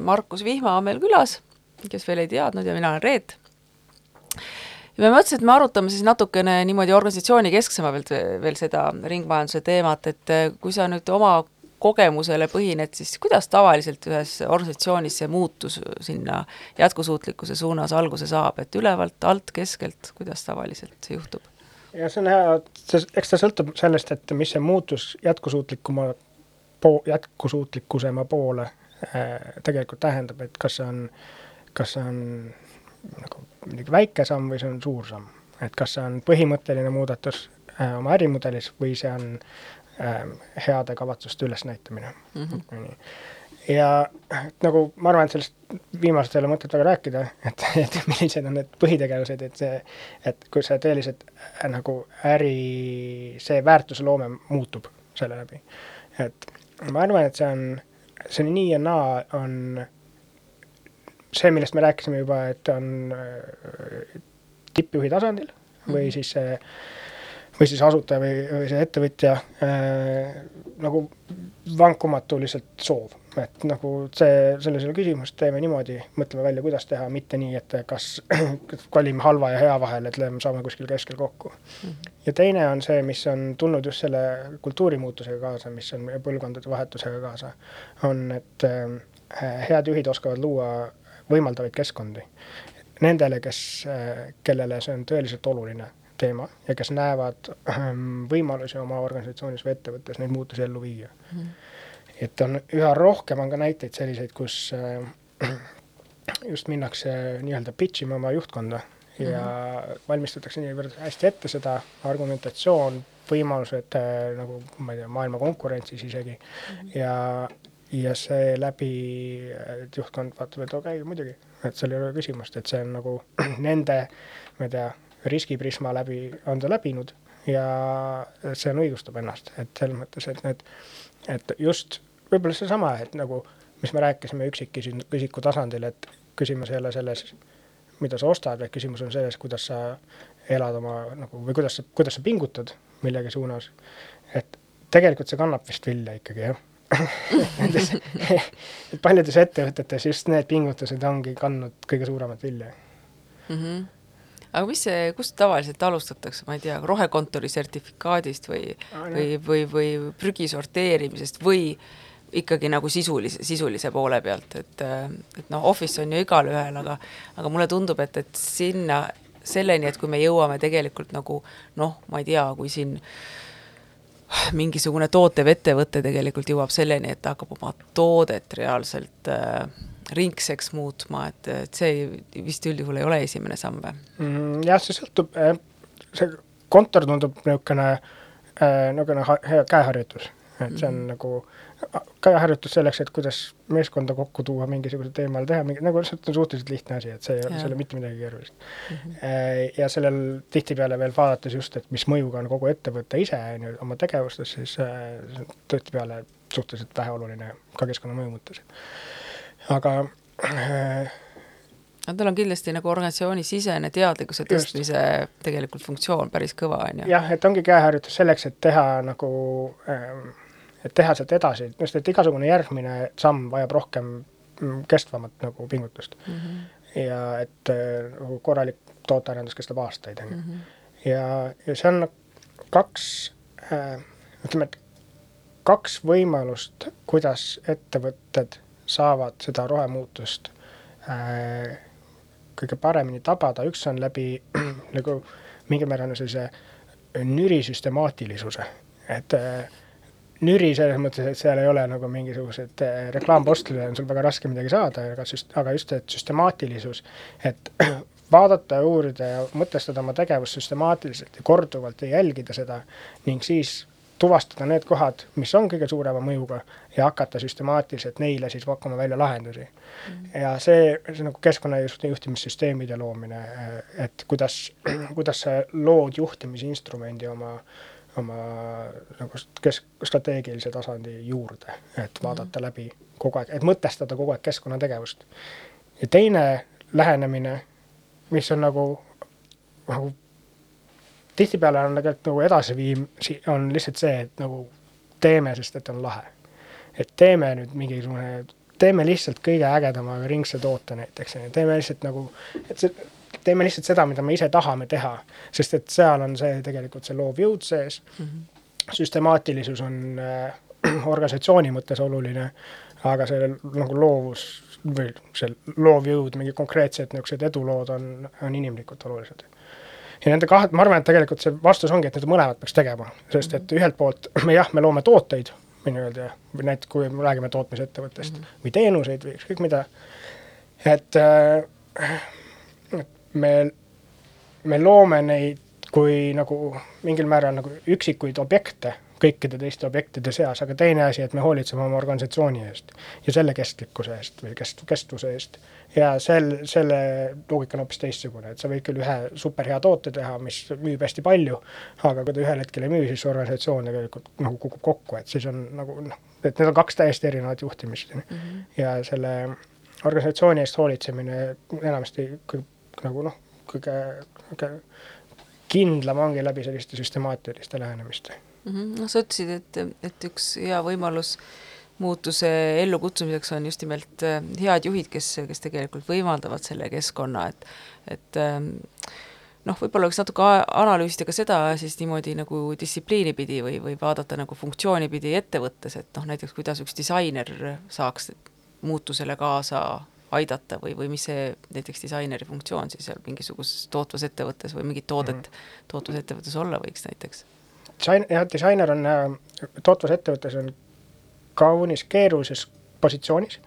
Markus Vihma on meil külas, kes veel ei teadnud ja mina olen Reet. ja me mõtlesime, et me arutame siis natukene niimoodi organisatsiooni kesksemalt veel, seda ringmajanduse teemat, et kui sa nüüd oma kogemusele põhined, siis kuidas tavaliselt ühes organisatsioonis see muutus sinna jätkusuutlikkuse suunas alguse saab, et ülevalt, alt, keskelt, kuidas tavaliselt see juhtub? ja see on hea, eks ta sõltub sellest, et mis see muutus jätkusuutlikuma po-, jätkusuutlikkusema poole äh, tegelikult tähendab, et kas see on, kas see on nagu mingi väike samm või see on suur samm. et kas see on põhimõtteline muudatus äh, oma ärimudelis või see on äh, heade kavatsuste ülesnäitamine mm. -hmm. ja nagu ma arvan, et sellest viimasest ei ole mõtet väga rääkida, et, et millised on need põhitegevused, et see, et kui see tõeliselt äh, nagu äri, see väärtusloome muutub selle läbi. et ma arvan, et see on, see nii ja naa on see, millest me rääkisime juba, et on äh, tippjuhi tasandil või mhm. siis see või siis asutaja või, või see ettevõtja äh, nagu vankumatu lihtsalt soov et nagu see, selles ei ole küsimust, teeme niimoodi, mõtleme välja, kuidas teha, mitte nii, et kas kolime halva ja hea vahel, et lööme, saame kuskil keskel kokku mm. -hmm. ja teine on see, mis on tulnud just selle kultuurimuutusega kaasa, mis on põlvkondade vahetusega kaasa, on, et äh, head juhid oskavad luua võimaldavaid keskkondi nendele, kes äh,, kellele see on tõeliselt oluline teema ja kes näevad äh, võimalusi oma organisatsioonis või ettevõttes neid muutusi ellu viia mm. -hmm et on üha rohkem on ka näiteid selliseid, kus äh, just minnakse nii-öelda pitch ima oma juhtkonda ja mm -hmm. valmistatakse niivõrd hästi ette seda argumentatsioon, võimalused äh, nagu ma ei tea, maailma konkurentsis isegi mm -hmm. ja, ja seeläbi juhtkond vaatab, et okei okay,, muidugi, et seal ei ole küsimust, et see on nagu nende, ma ei tea, riskiprisma läbi on ta läbinud ja see on õigustab ennast, et selles mõttes, et need, et just võib-olla seesama, et nagu, mis me rääkisime üksikisiku tasandil, et küsimus ei ole selles, mida sa ostad, vaid küsimus on selles, kuidas sa elad oma nagu või kuidas sa, kuidas sa pingutad millegi suunas. et tegelikult see kannab vist vilja ikkagi, jah Nendes, et paljudes ettevõtetes just need pingutused ongi kandnud kõige suuremat vilja mm. -hmm aga mis see, kust tavaliselt alustatakse, ma ei tea, rohekontori sertifikaadist või ah,, või, või, või prügi sorteerimisest või ikkagi nagu sisulise, sisulise poole pealt, et, et noh, office on ju igalühel, aga, aga mulle tundub, et, et sinna, selleni, et kui me jõuame tegelikult nagu noh, ma ei tea, kui siin mingisugune tootev ettevõte tegelikult jõuab selleni, et ta hakkab oma toodet reaalselt äh, ringseks muutma, et, et see vist üldjuhul ei ole esimene samm või mm,? jah, see sõltub, see kontor tundub niisugune, äh, niisugune hea käeharjutus, et see on mm nagu käeharjutus selleks, et kuidas meeskonda kokku tuua mingisugusel teemal, teha mingi, nagu lihtsalt on suhteliselt lihtne asi, et see ei ole, seal ei ole mitte midagi keerulist mm. -hmm. ja sellel tihtipeale veel vaadates just, et mis mõjuga on kogu ettevõte ise, on ju, oma tegevustes, siis äh, tihtipeale suhteliselt väheoluline ka keskkonnamõju mõttes. Aga äh, no tal on kindlasti nagu organisatsiooni-sisene teadlikkuse tõstmise Just. tegelikult funktsioon päris kõva, on ju. jah, et ongi käeharjutus selleks, et teha nagu ähm, et teha sealt edasi, just et igasugune järgmine samm vajab rohkem mm, kestvamat nagu pingutust mm. -hmm. ja et äh, nagu korralik tootearendus kestab aastaid, on ju. Mhm. ja, ja see on kaks äh,, ütleme, et kaks võimalust, kuidas ettevõtted saavad seda rohemuutust äh, kõige paremini tabada, üks on läbi nagu mingil määral sellise nüri süstemaatilisuse, et äh, nüri selles mõttes, et seal ei ole nagu mingisugused äh, reklaampostrile on sul väga raske midagi saada, aga süst-, aga just, et süstemaatilisus, et vaadata ja uurida ja mõtestada oma tegevust süstemaatiliselt ja korduvalt ja jälgida seda ning siis tuvastada need kohad, mis on kõige suurema mõjuga ja hakata süstemaatiliselt neile siis pakkuma välja lahendusi mm.. ja see, see nagu keskkonnajuhtimissüsteemide loomine, et kuidas, kuidas sa lood juhtimisinstrumendi oma oma nagu kesk-, strateegilise tasandi juurde, et vaadata mm. läbi kogu aeg, et mõtestada kogu aeg keskkonnategevust. ja teine lähenemine, mis on nagu, nagu tihtipeale on tegelikult nagu edasiviim, on lihtsalt see, et nagu teeme, sest et on lahe. et teeme nüüd mingisugune, teeme lihtsalt kõige ägedama ringse toote näiteks, teeme lihtsalt nagu, et see, teeme lihtsalt seda, mida me ise tahame teha, sest et seal on see tegelikult see loov jõud sees mm. -hmm. süstemaatilisus on äh, organisatsiooni mõttes oluline, aga see nagu loovus või see loovjõud, mingi konkreetsed niisugused edulood on, on inimlikult olulised ja nende kahe, ma arvan, et tegelikult see vastus ongi, et need mõlemad peaks tegema, sest et ühelt poolt me jah, me loome tooteid, nii-öelda, või näiteks kui me räägime tootmisettevõttest mm -hmm. või teenuseid või ükskõik mida, et äh, me, me loome neid kui nagu mingil määral nagu üksikuid objekte kõikide teiste objektide seas, aga teine asi, et me hoolitseme oma organisatsiooni eest ja selle kestlikkuse eest või kest-, kestvuse eest. ja sel, selle loogika on hoopis teistsugune, et sa võid küll ühe superhea toote teha, mis müüb hästi palju, aga kui ta ühel hetkel ei müü, siis organisatsioon tegelikult nagu kukub kokku, et siis on nagu noh, et need on kaks täiesti erinevat juhtimist mm. -hmm. ja selle organisatsiooni eest hoolitsemine enamasti nagu noh, kõige, kõige kindlam ongi läbi selliste süstemaatiliste lähenemiste. Noh, sa ütlesid, et, et üks hea võimalus muutuse ellukutsumiseks on just nimelt äh, head juhid, kes, kes tegelikult võimaldavad selle keskkonna, et et ähm, noh, võib-olla võiks natuke analüüsida ka seda siis niimoodi nagu distsipliini pidi või, või vaadata nagu funktsiooni pidi ettevõttes, et noh, näiteks kuidas üks disainer saaks muutusele kaasa aidata või, või mis see näiteks disaineri funktsioon siis seal mingisuguses tootvas ettevõttes või mingit toodet mm -hmm. tootvas ettevõttes olla võiks näiteks? Jah, disainer on äh, tootvas ettevõttes on kaunis keerulises positsioonis,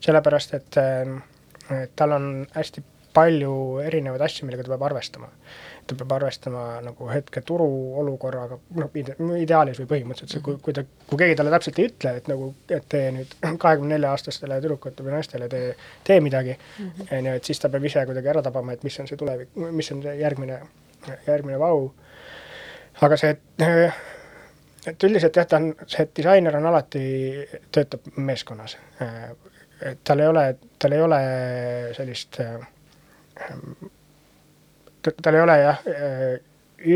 sellepärast et, äh, et tal on hästi palju erinevaid asju, millega ta peab arvestama. ta peab arvestama nagu hetke turuolukorraga, noh ide, ideaalis või põhimõtteliselt, kui, kui ta, kui keegi talle täpselt ei ütle, et nagu, et tee nüüd kahekümne nelja aastastele tüdrukutele või naistele tee, tee midagi, mhm. on ju, et siis ta peab ise kuidagi ära tabama, et mis on see tulevik, mis on see järgmine, järgmine vau aga see, et üldiselt jah, ta on, see disainer on alati, töötab meeskonnas. et tal ei ole, tal ei ole sellist, tal ei ole jah,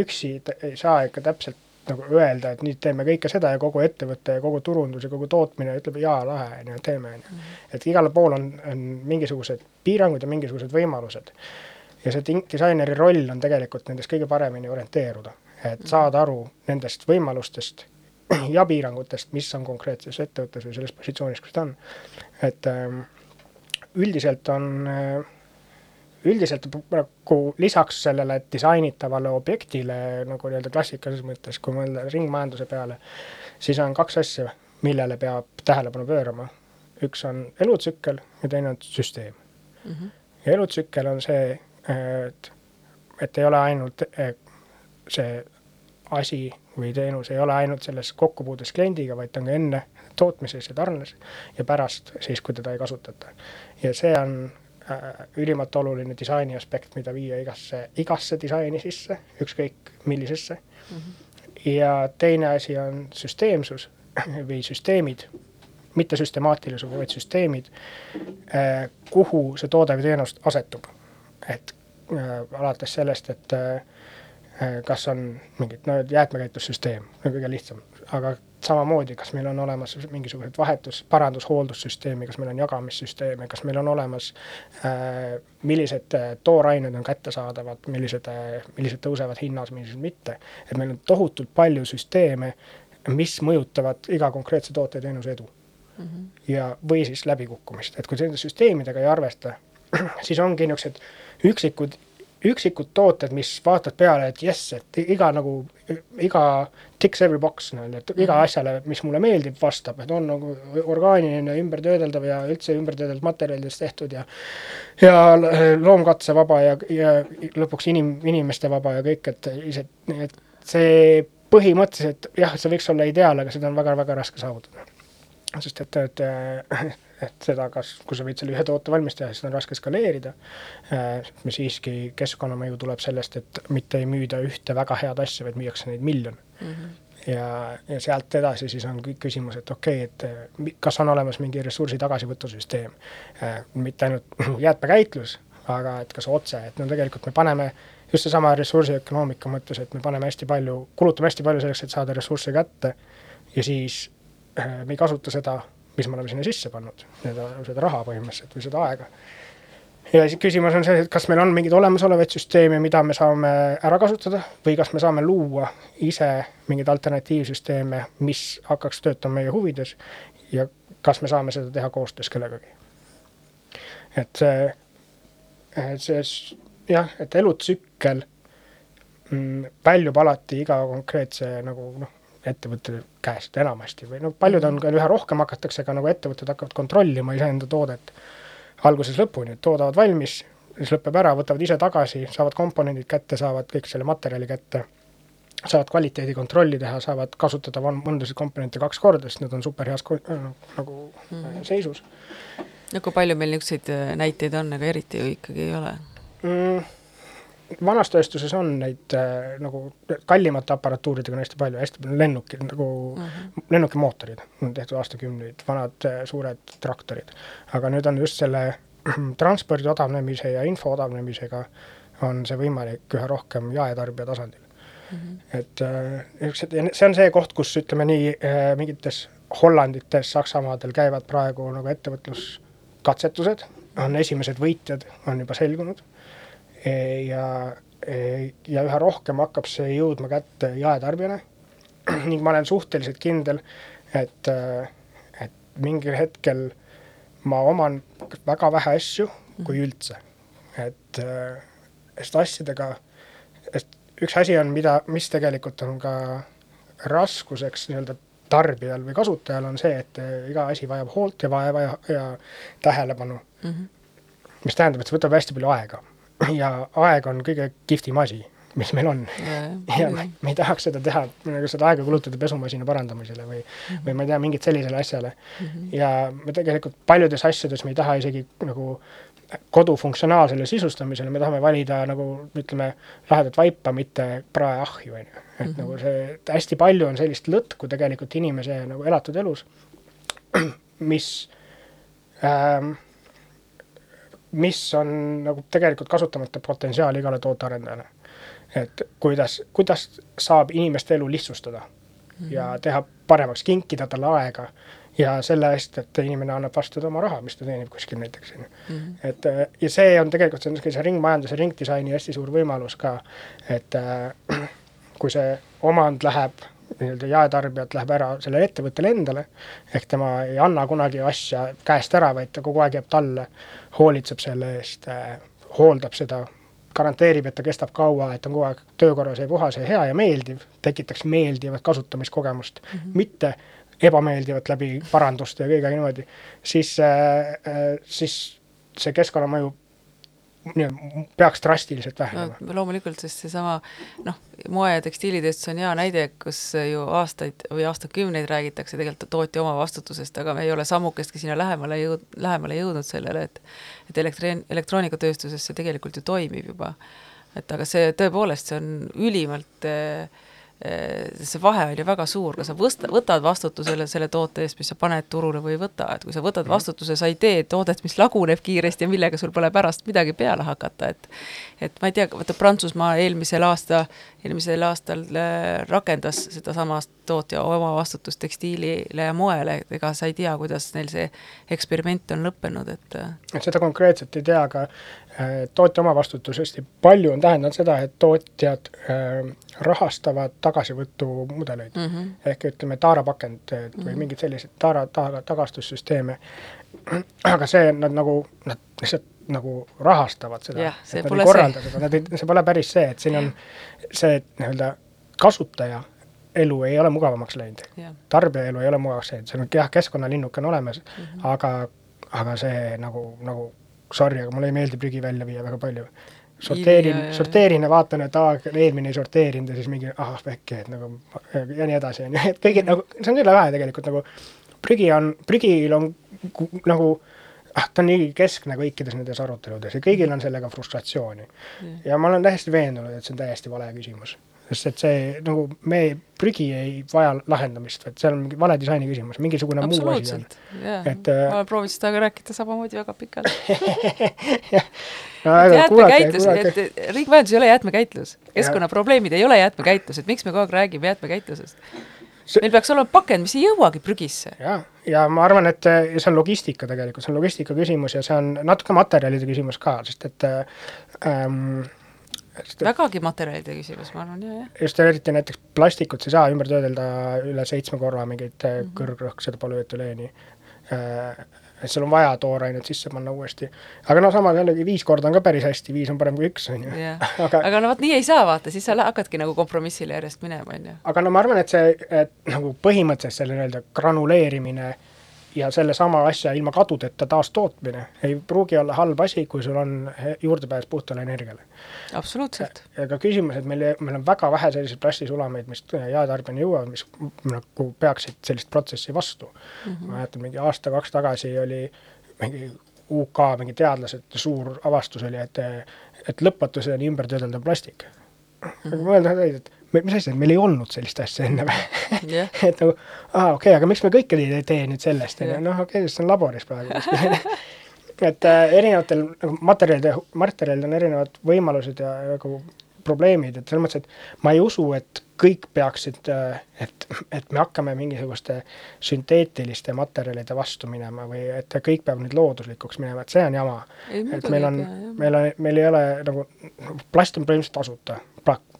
üksi ei saa ikka täpselt nagu öelda, et nüüd teeme kõike seda ja kogu ettevõte ja kogu turundus ja kogu tootmine ütleb jaa, lahe, on ju, teeme, on ju. et igal pool on, on mingisugused piirangud ja mingisugused võimalused. ja see disaineri roll on tegelikult nendes kõige paremini orienteeruda et saada aru nendest võimalustest ja piirangutest, mis on konkreetses ettevõttes või selles positsioonis, kus ta on. et ähm, üldiselt on, äh, üldiselt nagu lisaks sellele disainitavale objektile nagu nii-öelda klassikalises mõttes, kui mõelda ringmajanduse peale, siis on kaks asja, millele peab tähelepanu pöörama. üks on elutsükkel ja teine on süsteem mm. -hmm. ja elutsükkel on see, et, et ei ole ainult äh, see asi või teenus ei ole ainult selles kokkupuudes kliendiga, vaid ta on ka enne tootmises ja tarnes ja pärast siis, kui teda ei kasutata. ja see on äh, ülimalt oluline disaini aspekt, mida viia igasse, igasse disaini sisse, ükskõik millisesse mm. -hmm. ja teine asi on süsteemsus või süsteemid, mitte süstemaatilisus, vaid süsteemid äh,, kuhu see toode või teenus asetub. et äh, alates sellest, et äh, Äh, kas on mingit, no jäätmekäitlussüsteem, kõige lihtsam, aga samamoodi, kas meil on olemas mingisugused vahetus, parandus, hooldussüsteemi, kas meil on jagamissüsteeme, kas meil on olemas äh,, millised äh, toorained on kättesaadavad, millised millised tõusevad hinnas, millised mitte. et meil on tohutult palju süsteeme, mis mõjutavad iga konkreetse toote ja teenuse edu mm. -hmm. ja, või siis läbikukkumist, et kui nende süsteemidega ei arvesta, siis ongi niisugused üksikud üksikud tooted, mis vaatad peale, et jess, et iga nagu, iga ticks every box nii-öelda, et iga mhm. asjale, mis mulle meeldib, vastab, et on nagu orgaaniline, ümbertöödeldav ja üldse ümbertöödeldud materjalidest tehtud ja ja loomkatsevaba ja, ja lõpuks inim-, inimeste vaba ja kõik, et et see põhimõtteliselt jah, see võiks olla ideaal, aga seda on väga-väga raske saavutada. Sest et, et et seda, kas, kui sa võid selle ühe toote valmis teha, siis on raske skaleerida. Äh, siiski keskkonnamõju tuleb sellest, et mitte ei müüda ühte väga head asja, vaid müüakse neid miljon mm. -hmm ja, ja sealt edasi siis on kõik küsimus, et okei okay,, et kas on olemas mingi ressursi tagasivõtusüsteem. Äh, mitte ainult jäätmekäitlus, aga et kas otse, et no tegelikult me paneme just seesama ressursiökonoomika mõttes, et me paneme hästi palju, kulutame hästi palju selleks, et saada ressursse kätte ja siis äh, me ei kasuta seda mis me oleme sinna sisse pannud, seda, seda raha põhimõtteliselt või seda aega. ja siis küsimus on see, et kas meil on mingeid olemasolevaid süsteeme, mida me saame ära kasutada või kas me saame luua ise mingeid alternatiivsüsteeme, mis hakkaks töötama meie huvides ja kas me saame seda teha koostöös kellegagi. et see, see jah, et elutsükkel mm, väljub alati iga konkreetse nagu noh, ettevõtte käest enamasti või noh, paljud on ka üha rohkem hakatakse ka nagu ettevõtted hakkavad kontrollima iseenda toodet algusest lõpuni, et toodavad valmis, siis lõpeb ära, võtavad ise tagasi, saavad komponendid kätte, saavad kõik selle materjali kätte, saavad kvaliteedikontrolli teha, saavad kasutada mõndasid komponente kaks korda, sest need on super heas nagu mm. seisus. no kui palju meil niisuguseid äh, näiteid on, aga eriti ju ikkagi ei ole mm.? Vanas tööstuses on neid äh, nagu kallimate aparatuuridega on hästi palju, hästi palju lennukid nagu mm -hmm. lennukimootorid on tehtud aastakümneid, vanad äh, suured traktorid. aga nüüd on just selle transpordi odavnemise ja info odavnemisega on see võimalik üha rohkem jaetarbija tasandil mm. -hmm. et niisugused äh,, see on see koht, kus ütleme nii äh,, mingites Hollandites, Saksamaadel käivad praegu nagu ettevõtluskatsetused, on esimesed võitjad, on juba selgunud ja, ja üha rohkem hakkab see jõudma kätte jaetarbijale ning ma olen suhteliselt kindel, et, et mingil hetkel ma oman väga vähe asju, kui üldse. et, sest asjadega, sest üks asi on, mida, mis tegelikult on ka raskuseks nii-öelda tarbijal või kasutajal, on see, et iga asi vajab hoolt ja vaeva ja, ja tähelepanu mm. -hmm. mis tähendab, et see võtab hästi palju aega ja aeg on kõige kihvtim asi, mis meil on. ja me, me ei tahaks seda teha, nagu seda aega kulutada pesumasina parandamisele või mm, -hmm. või ma ei tea, mingit sellisele asjale mm. -hmm. ja me tegelikult paljudes asjades me ei taha isegi nagu kodu funktsionaalsele sisustamisele, me tahame valida nagu ütleme, lahedat vaipa, mitte praeahju, on ju. et mm -hmm. nagu see, hästi palju on sellist lõtku tegelikult inimese nagu elatud elus, mis ähm, mis on nagu tegelikult kasutamata potentsiaal igale tootearendajale. et kuidas, kuidas saab inimeste elu lihtsustada mm -hmm. ja teha paremaks, kinkida talle aega ja selle eest, et inimene annab vastu oma raha, mis ta teenib kuskil näiteks, on ju. Mhm. et ja see on tegelikult, see on sellise ringmajanduse, ringdisaini hästi suur võimalus ka, et äh, kui see omand läheb nii-öelda jaetarbijalt läheb ära sellele ettevõttele endale, ehk tema ei anna kunagi asja käest ära, vaid ta kogu aeg jääb talle, hoolitseb selle eest, äh, hooldab seda, garanteerib, et ta kestab kaua, et on kogu aeg töökorras ja puhas ja hea ja meeldiv, tekitaks meeldivat kasutamiskogemust mm, -hmm. mitte ebameeldivat läbi paranduste ja kõigega niimoodi, siis äh siis see keskkonnamõju peaks drastiliselt vähenema no,. loomulikult, sest seesama noh, moe- ja tekstiilitööstus on hea näide, kus ju aastaid või aastakümneid räägitakse tegelikult tootja omavastutusest, aga me ei ole sammukestki sinna lähemale jõud-, lähemale jõudnud sellele, et et elektri-, elektroonikatööstuses see tegelikult ju toimib juba. et aga see tõepoolest, see on ülimalt äh, see vahe on ju väga suur, kas sa võsta, võtad vastutusele selle toote eest, mis sa paned turule või ei võta, et kui sa võtad mhm. vastutuse, sa ei tee toodet, mis laguneb kiiresti ja millega sul pole pärast midagi peale hakata, et et ma ei tea, vaata Prantsusmaa eelmisel aasta, eelmisel aastal äh, rakendas sedasama tootja omavastutust tekstiilile ja moele, ega sa ei tea, kuidas neil see eksperiment on lõppenud, et äh. et seda konkreetselt ei tea, aga tootja omavastutus hästi palju on tähendanud seda, et tootjad äh, rahastavad tagasivõtumudeleid mm. -hmm. ehk ütleme, taarapakend või mm -hmm. mingeid selliseid taara, taara, tagastussüsteeme. aga see, nad nagu, nad lihtsalt nagu rahastavad seda yeah,, et nad ei korralda seda, nad ei, see pole päris see, et siin on see nii-öelda kasutaja elu ei ole mugavamaks läinud yeah.. tarbija elu ei ole mugavaks läinud, see on jah, keskkonnalinnuke on olemas mm, -hmm. aga, aga see nagu, nagu sorry, aga mulle ei meeldi prügi välja viia väga palju. Sorteerin, sorteerin ja vaatan, et aa, eelmine ei sorteerinud ja siis mingi ah, äkki, et nagu ja nii edasi, on ju, et kõigil nagu, see on küll vähe tegelikult nagu, prügi on, prügil on nagu ah, ta on nii keskne kõikides nendes aruteludes ja kõigil on sellega frustratsiooni. ja ma olen täiesti veendunud, et see on täiesti vale küsimus sest et see nagu me, prügi ei vaja lahendamist, et seal on mingi vale disaini küsimus, mingisugune muu asi on. et äh, ma olen proovinud seda ka rääkida samamoodi väga pikalt no kuulake. et ringmajandus ei ole jäätmekäitlus, keskkonnaprobleemid ei ole jäätmekäitlus, et miks me kogu aeg räägime jäätmekäitlusest? meil peaks olema pakend, mis ei jõuagi prügisse. jaa, ja ma arvan, et äh, see on logistika tegelikult, see on logistika küsimus ja see on natuke materjalide küsimus ka, sest et ähm, sest et vägagi materjalide küsimus, ma arvan, jah, jah. just eriti näiteks plastikut sa ei saa ümber töödelda üle seitsme korra mingit mm -hmm. kõrgrõhkseda polüetüleeni äh, et sul on vaja toorainet sisse panna uuesti. aga no samas jällegi viis korda on ka päris hästi, viis on parem kui üks, on ju. aga, aga no vot nii ei saa, vaata, siis sa hakkadki nagu kompromissile järjest minema, on ju. aga no ma arvan, et see, et nagu põhimõtteliselt selle nii-öelda granuleerimine äh, ja sellesama asja ilma kadudeta taastootmine ei pruugi olla halb asi, kui sul on juurdepääs puhtale energiale. absoluutselt. aga küsimus, et meil, meil on väga vähe selliseid plastisulameid, mis jaetarbijani jõuavad, mis nagu peaksid sellist protsessi vastu mm. -hmm. ma mäletan, mingi aasta-kaks tagasi oli mingi UK mingi teadlased, suur avastus oli, et, et lõpmatuseni ümber töödeldav plastik mm. -hmm. mõelda, et mis asja, meil ei olnud sellist asja enne või? Yeah. et nagu, aa okei okay,, aga miks me kõike ei tee nüüd sellest, on ju, noh okei okay,, see on laboris praegu. Et äh, erinevatel nagu materjalide, materjalid on erinevad võimalused ja nagu probleemid, et selles mõttes, et ma ei usu, et kõik peaksid, äh, et, et me hakkame mingisuguste sünteetiliste materjalide vastu minema või et kõik peab nüüd looduslikuks minema, et see on jama. et meil on, meil on, meil ei ole nagu, plast on põhimõtteliselt tasuta,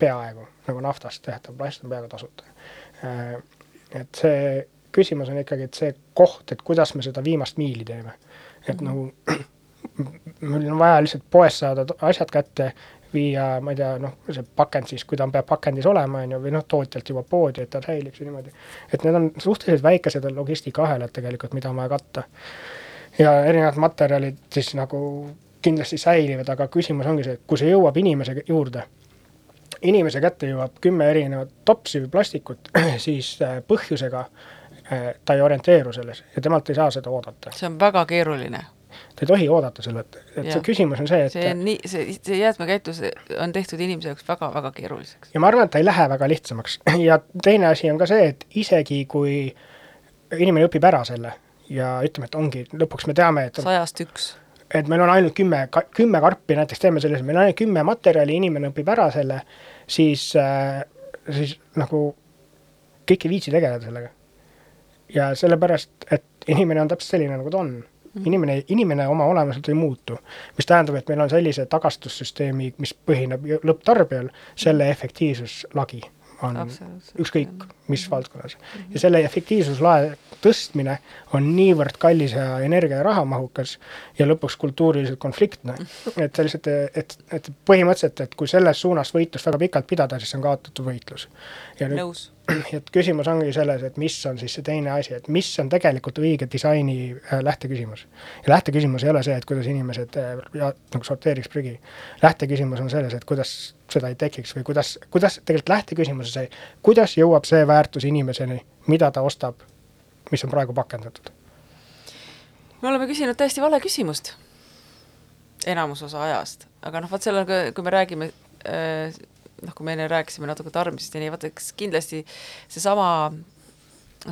peaaegu nagu naftast tehtav plast on peaaegu tasuta. Äh, et see küsimus on ikkagi, et see koht, et kuidas me seda viimast miili teeme. et mm -hmm. nagu meil on vaja lihtsalt poest saada asjad kätte, viia, ma ei tea, noh, see pakend siis, kui ta peab pakendis olema, on ju, või noh, tootjalt juba poodi, et ta säiliks ja niimoodi. et need on suhteliselt väikesed logistikaahelad tegelikult, mida on vaja katta. ja erinevad materjalid siis nagu kindlasti säilivad, aga küsimus ongi see, kui see jõuab inimese juurde inimese kätte jõuab kümme erinevat topsi või plastikut, siis äh, põhjusega äh, ta ei orienteeru selles ja temalt ei saa seda oodata. see on väga keeruline. ta ei tohi oodata selle, et, et ja. see küsimus on see, et see on nii, see, see jäätmekäitlus on tehtud inimese jaoks väga-väga keeruliseks. ja ma arvan, et ta ei lähe väga lihtsamaks ja teine asi on ka see, et isegi kui inimene õpib ära selle ja ütleme, et ongi, lõpuks me teame, et sajast üks et meil on ainult kümme, kümme karpi näiteks teeme selles, meil on ainult kümme materjali, inimene õpib ära selle, siis äh,, siis nagu kõik ei viitsi tegeleda sellega. ja sellepärast, et inimene on täpselt selline, nagu ta on. Mhm. inimene, inimene oma olemuselt ei muutu. mis tähendab, et meil on sellise tagastussüsteemi, mis põhineb lõpptarbijal, selle efektiivsus lagi on ükskõik mis -hmm. valdkonnas. Mhm. ja selle efektiivsuslae tõstmine on niivõrd kallis ja energia- ja rahamahukas ja lõpuks kultuuriliselt konfliktne, mhm. et lihtsalt, et, et põhimõtteliselt, et kui selles suunas võitlust väga pikalt pidada, siis on kaotatud võitlus. nõus et küsimus ongi selles, et mis on siis see teine asi, et mis on tegelikult õige disaini äh, lähteküsimus. ja lähteküsimus ei ole see, et kuidas inimesed äh, ja, nagu sorteeriks prügi. lähteküsimus on selles, et kuidas seda ei tekiks või kuidas, kuidas tegelikult lähteküsimus on see, kuidas jõuab see väärtus inimeseni, mida ta ostab, mis on praegu pakendatud. me oleme küsinud täiesti vale küsimust enamus osa ajast, aga noh, vot sellega, kui me räägime äh, noh, kui me enne rääkisime natuke tarbimisest ja nii, vaata eks kindlasti seesama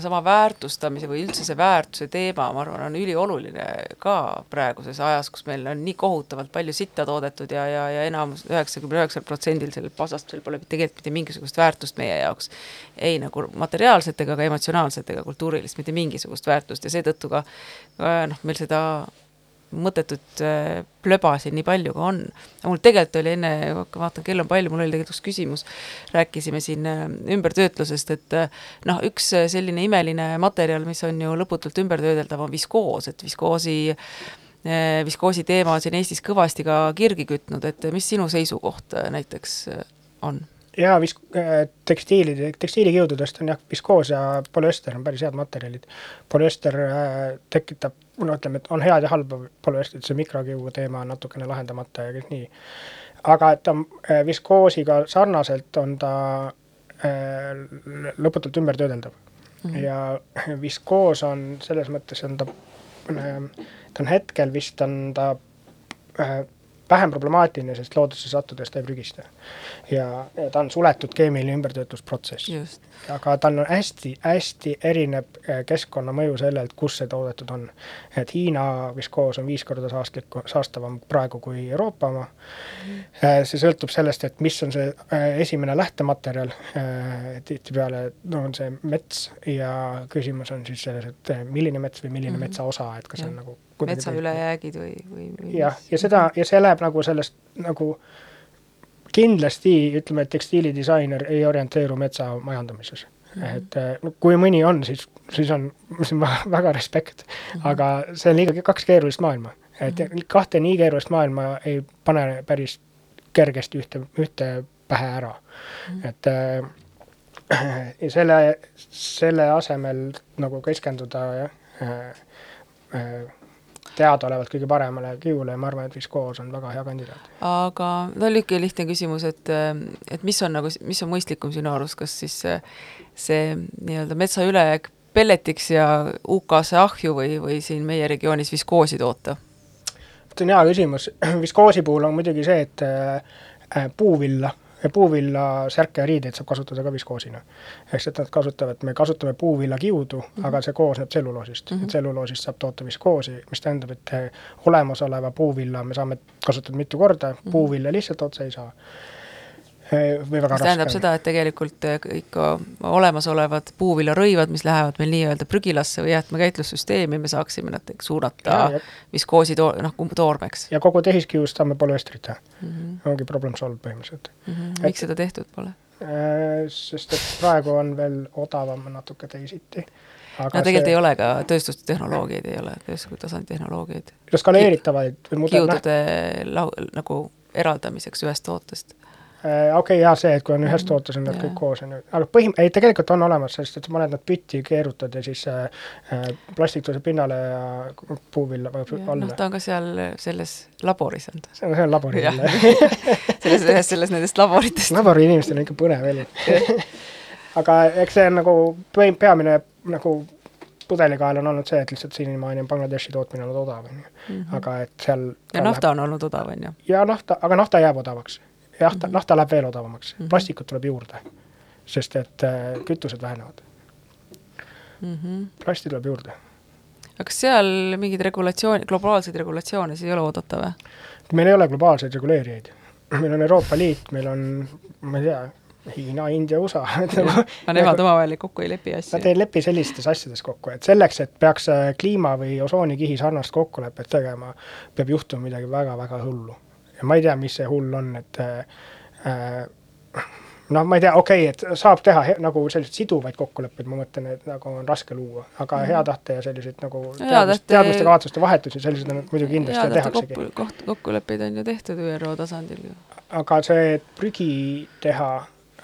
sama väärtustamise või üldse see väärtuse teema, ma arvan, on ülioluline ka praeguses ajas, kus meil on nii kohutavalt palju sitta toodetud ja, ja, ja enamus, üheksakümne üheksal protsendil sellel pasastusel pole tegelikult mitte mingisugust väärtust meie jaoks. ei nagu materiaalset ega ka emotsionaalset ega kultuurilist, mitte mingisugust väärtust ja seetõttu ka noh, meil seda mõttetut äh, plöba siin nii palju ka on. mul tegelikult oli enne, vaatan, kell on palju, mul oli tegelikult üks küsimus, rääkisime siin äh, ümbertöötlusest, et äh, noh, üks selline imeline materjal, mis on ju lõputult ümbertöödeldav, on viskoos, et viskoosi viskoosi teema on siin Eestis kõvasti ka kirgi kütnud, et mis sinu seisukoht näiteks on? Jaa, vis-, tekstiilide, tekstiilikiududest on jah, viskoos ja polüester on päris head materjalid. polüester tekitab no ütleme, et on head ja halba polüestrit, see mikrokiugu teema on natukene lahendamata ja kõik nii. aga et ta äh, viskoosiga sarnaselt on ta äh, lõputult ümbertöödeldav mm. -hmm. ja viskoos on selles mõttes, on ta, äh, ta on hetkel vist on ta vähem problemaatiline, sest loodusesse sattudes ta ei prügista. ja, ja ta on suletud keemiline ümbertöötlusprotsess. aga tal on hästi-hästi erinev äh, keskkonnamõju sellelt, kus see toodetud on. et Hiina viskoos on viis korda saastlik, saastavam praegu kui Euroopa oma mm.. see sõltub sellest, et mis on see esimene lähtematerjal, tihtipeale no on see mets ja küsimus on siis selles, et milline mets või milline mm -hmm. metsaosa, et kas ja. on nagu metsa ülejäägid või, või, või jah, ja seda, ja see läheb nagu sellest nagu kindlasti ütleme, et tekstiilidisainer ei orienteeru metsa majandamises mm. -hmm. et eh, no kui mõni on, siis, siis on, siis on väga respekt mm. -hmm. aga see on liiga kaks keerulist maailma. et mm -hmm. kahte nii keerulist maailma ei pane päris kergesti ühte, ühte pähe ära mm. -hmm. et äh, ja selle, selle asemel nagu keskenduda äh,, äh, teadaolevalt kõige paremale kihule ja ma arvan, et viskoos on väga hea kandidaat. aga no niisugune lihtne küsimus, et, et mis on nagu, mis on mõistlikum sinu arust, kas siis see, see nii-öelda metsa ülejääk pelletiks ja UK-sse ahju või, või siin meie regioonis viskoosi toota? see on hea küsimus, viskoosi puhul on muidugi see, et äh, puuvilla puuvilla särke ja riideid saab kasutada ka viskoosina. ehk et nad kasutavad, me kasutame puuvilla kiudu mm, -hmm. aga see koosneb tselluloosist mm, -hmm. tselluloosist saab toota viskoosi, mis tähendab, et olemasoleva puuvilla me saame kasutada mitu korda mm, -hmm. puuvilja lihtsalt otse ei saa või väga raske. tähendab seda, et tegelikult ikka olemasolevad puuviljarõivad, mis lähevad meil nii-öelda prügilasse või jäätmekäitlussüsteemi, me saaksime nad suunata viskoosi to-, noh, toormeks. ja kogu tehiskiust saame polüestrit teha mm. -hmm. ongi problem solved põhimõtteliselt mm. -hmm. miks et, seda tehtud pole? Äh, sest et praegu on veel odavam natuke teisiti aga no tegelikult see... ei ole ka tööstustehnoloogiaid, ei ole tööstusliku tasandi tehnoloogiaid. skaleeritavaid või muud kiudude lau-, nagu eraldamiseks ühest tootest okei okay,, jaa, see, et kui on ühes mhm. tootes, on need kõik koos, on ju, aga põhim-, ei tegelikult on olemas, sest et sa paned nad pütti, keerutad ja siis äh, äh plastik tõuseb pinnale ja puuvilla vajub alla. noh, ta on ka seal selles laboris on ta. see on, see on labori jälle selles ühes selles nendest laboritest. labori inimestel on ikka põnev elu aga eks see on nagu peamine nagu pudelikael on olnud see, et lihtsalt senimaani on Bangladeshi tootmine olnud odav, on ju. Mhm. aga et seal ja nafta läheb... on olnud odav, on ju? ja nafta, aga nafta jääb odavaks nafta, nafta läheb veel odavamaks mm, -hmm. plastikut tuleb juurde, sest et äh, kütused vähenevad mm. -hmm. plasti tuleb juurde. aga kas seal mingeid regulatsioone, globaalseid regulatsioone siis ei ole oodata või? meil ei ole globaalseid reguleerijaid. meil on Euroopa Liit, meil on, ma ei tea, Hiina, India, USA aga nemad omavahel kokku ei lepi asju? Nad ei lepi sellistes asjades kokku, et selleks, et peaks äh, kliima või osoonikihi sarnast kokkulepet tegema, peab juhtuma midagi väga-väga hullu ma ei tea, mis see hull on, et äh, noh, ma ei tea, okei okay,, et saab teha he, nagu selliseid siduvaid kokkuleppeid, ma mõtlen, et nagu on raske luua, aga mm -hmm. hea tahte ja selliseid nagu teadmist, teadmiste, kavatsuste vahetusi, sellised on muidugi kindlasti ja tehaksegi. koht, kokkuleppeid on ju tehtud ÜRO tasandil ju. aga see, et prügi teha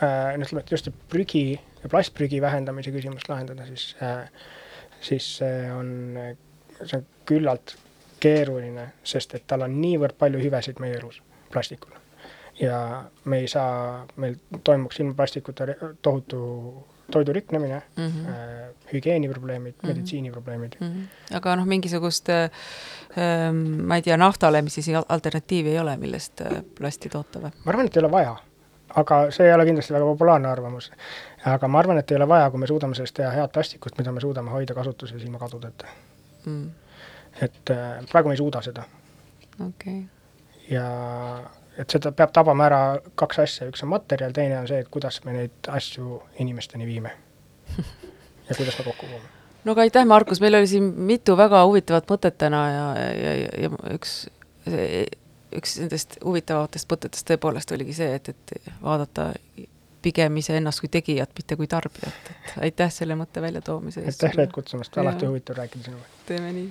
äh,, no ütleme, et just prügi ja plastprügi vähendamise küsimust lahendada, siis äh,, siis see on, see on küllalt keeruline, sest et tal on niivõrd palju hüvesid meie elus, plastikul. ja me ei saa, meil toimuks ilma plastikute tohutu toidu riknemine mm, -hmm. äh, hügieeniprobleemid mm, -hmm. meditsiiniprobleemid mm. -hmm. aga noh, mingisugust äh, ma ei tea, naftale, mis siis alternatiivi ei ole, millest äh, plasti toota või? ma arvan, et ei ole vaja. aga see ei ole kindlasti väga populaarne arvamus. aga ma arvan, et ei ole vaja, kui me suudame sellest teha head plastikut, mida me suudame hoida kasutuses ilma kadudeta mm et äh, praegu me ei suuda seda. okei okay.. ja et seda peab tabama ära kaks asja, üks on materjal, teine on see, et kuidas me neid asju inimesteni viime ja kuidas me kokku kuulume. no aga aitäh, Markus, meil oli siin mitu väga huvitavat mõtet täna ja, ja, ja, ja üks, üks nendest huvitavatest mõtetest tõepoolest oligi see, et, et vaadata pigem iseennast kui tegijat, mitte kui tarbijat, et aitäh selle mõtte väljatoomise eest. aitäh Reet kutsumast, alati huvitav rääkida sinuga. teeme nii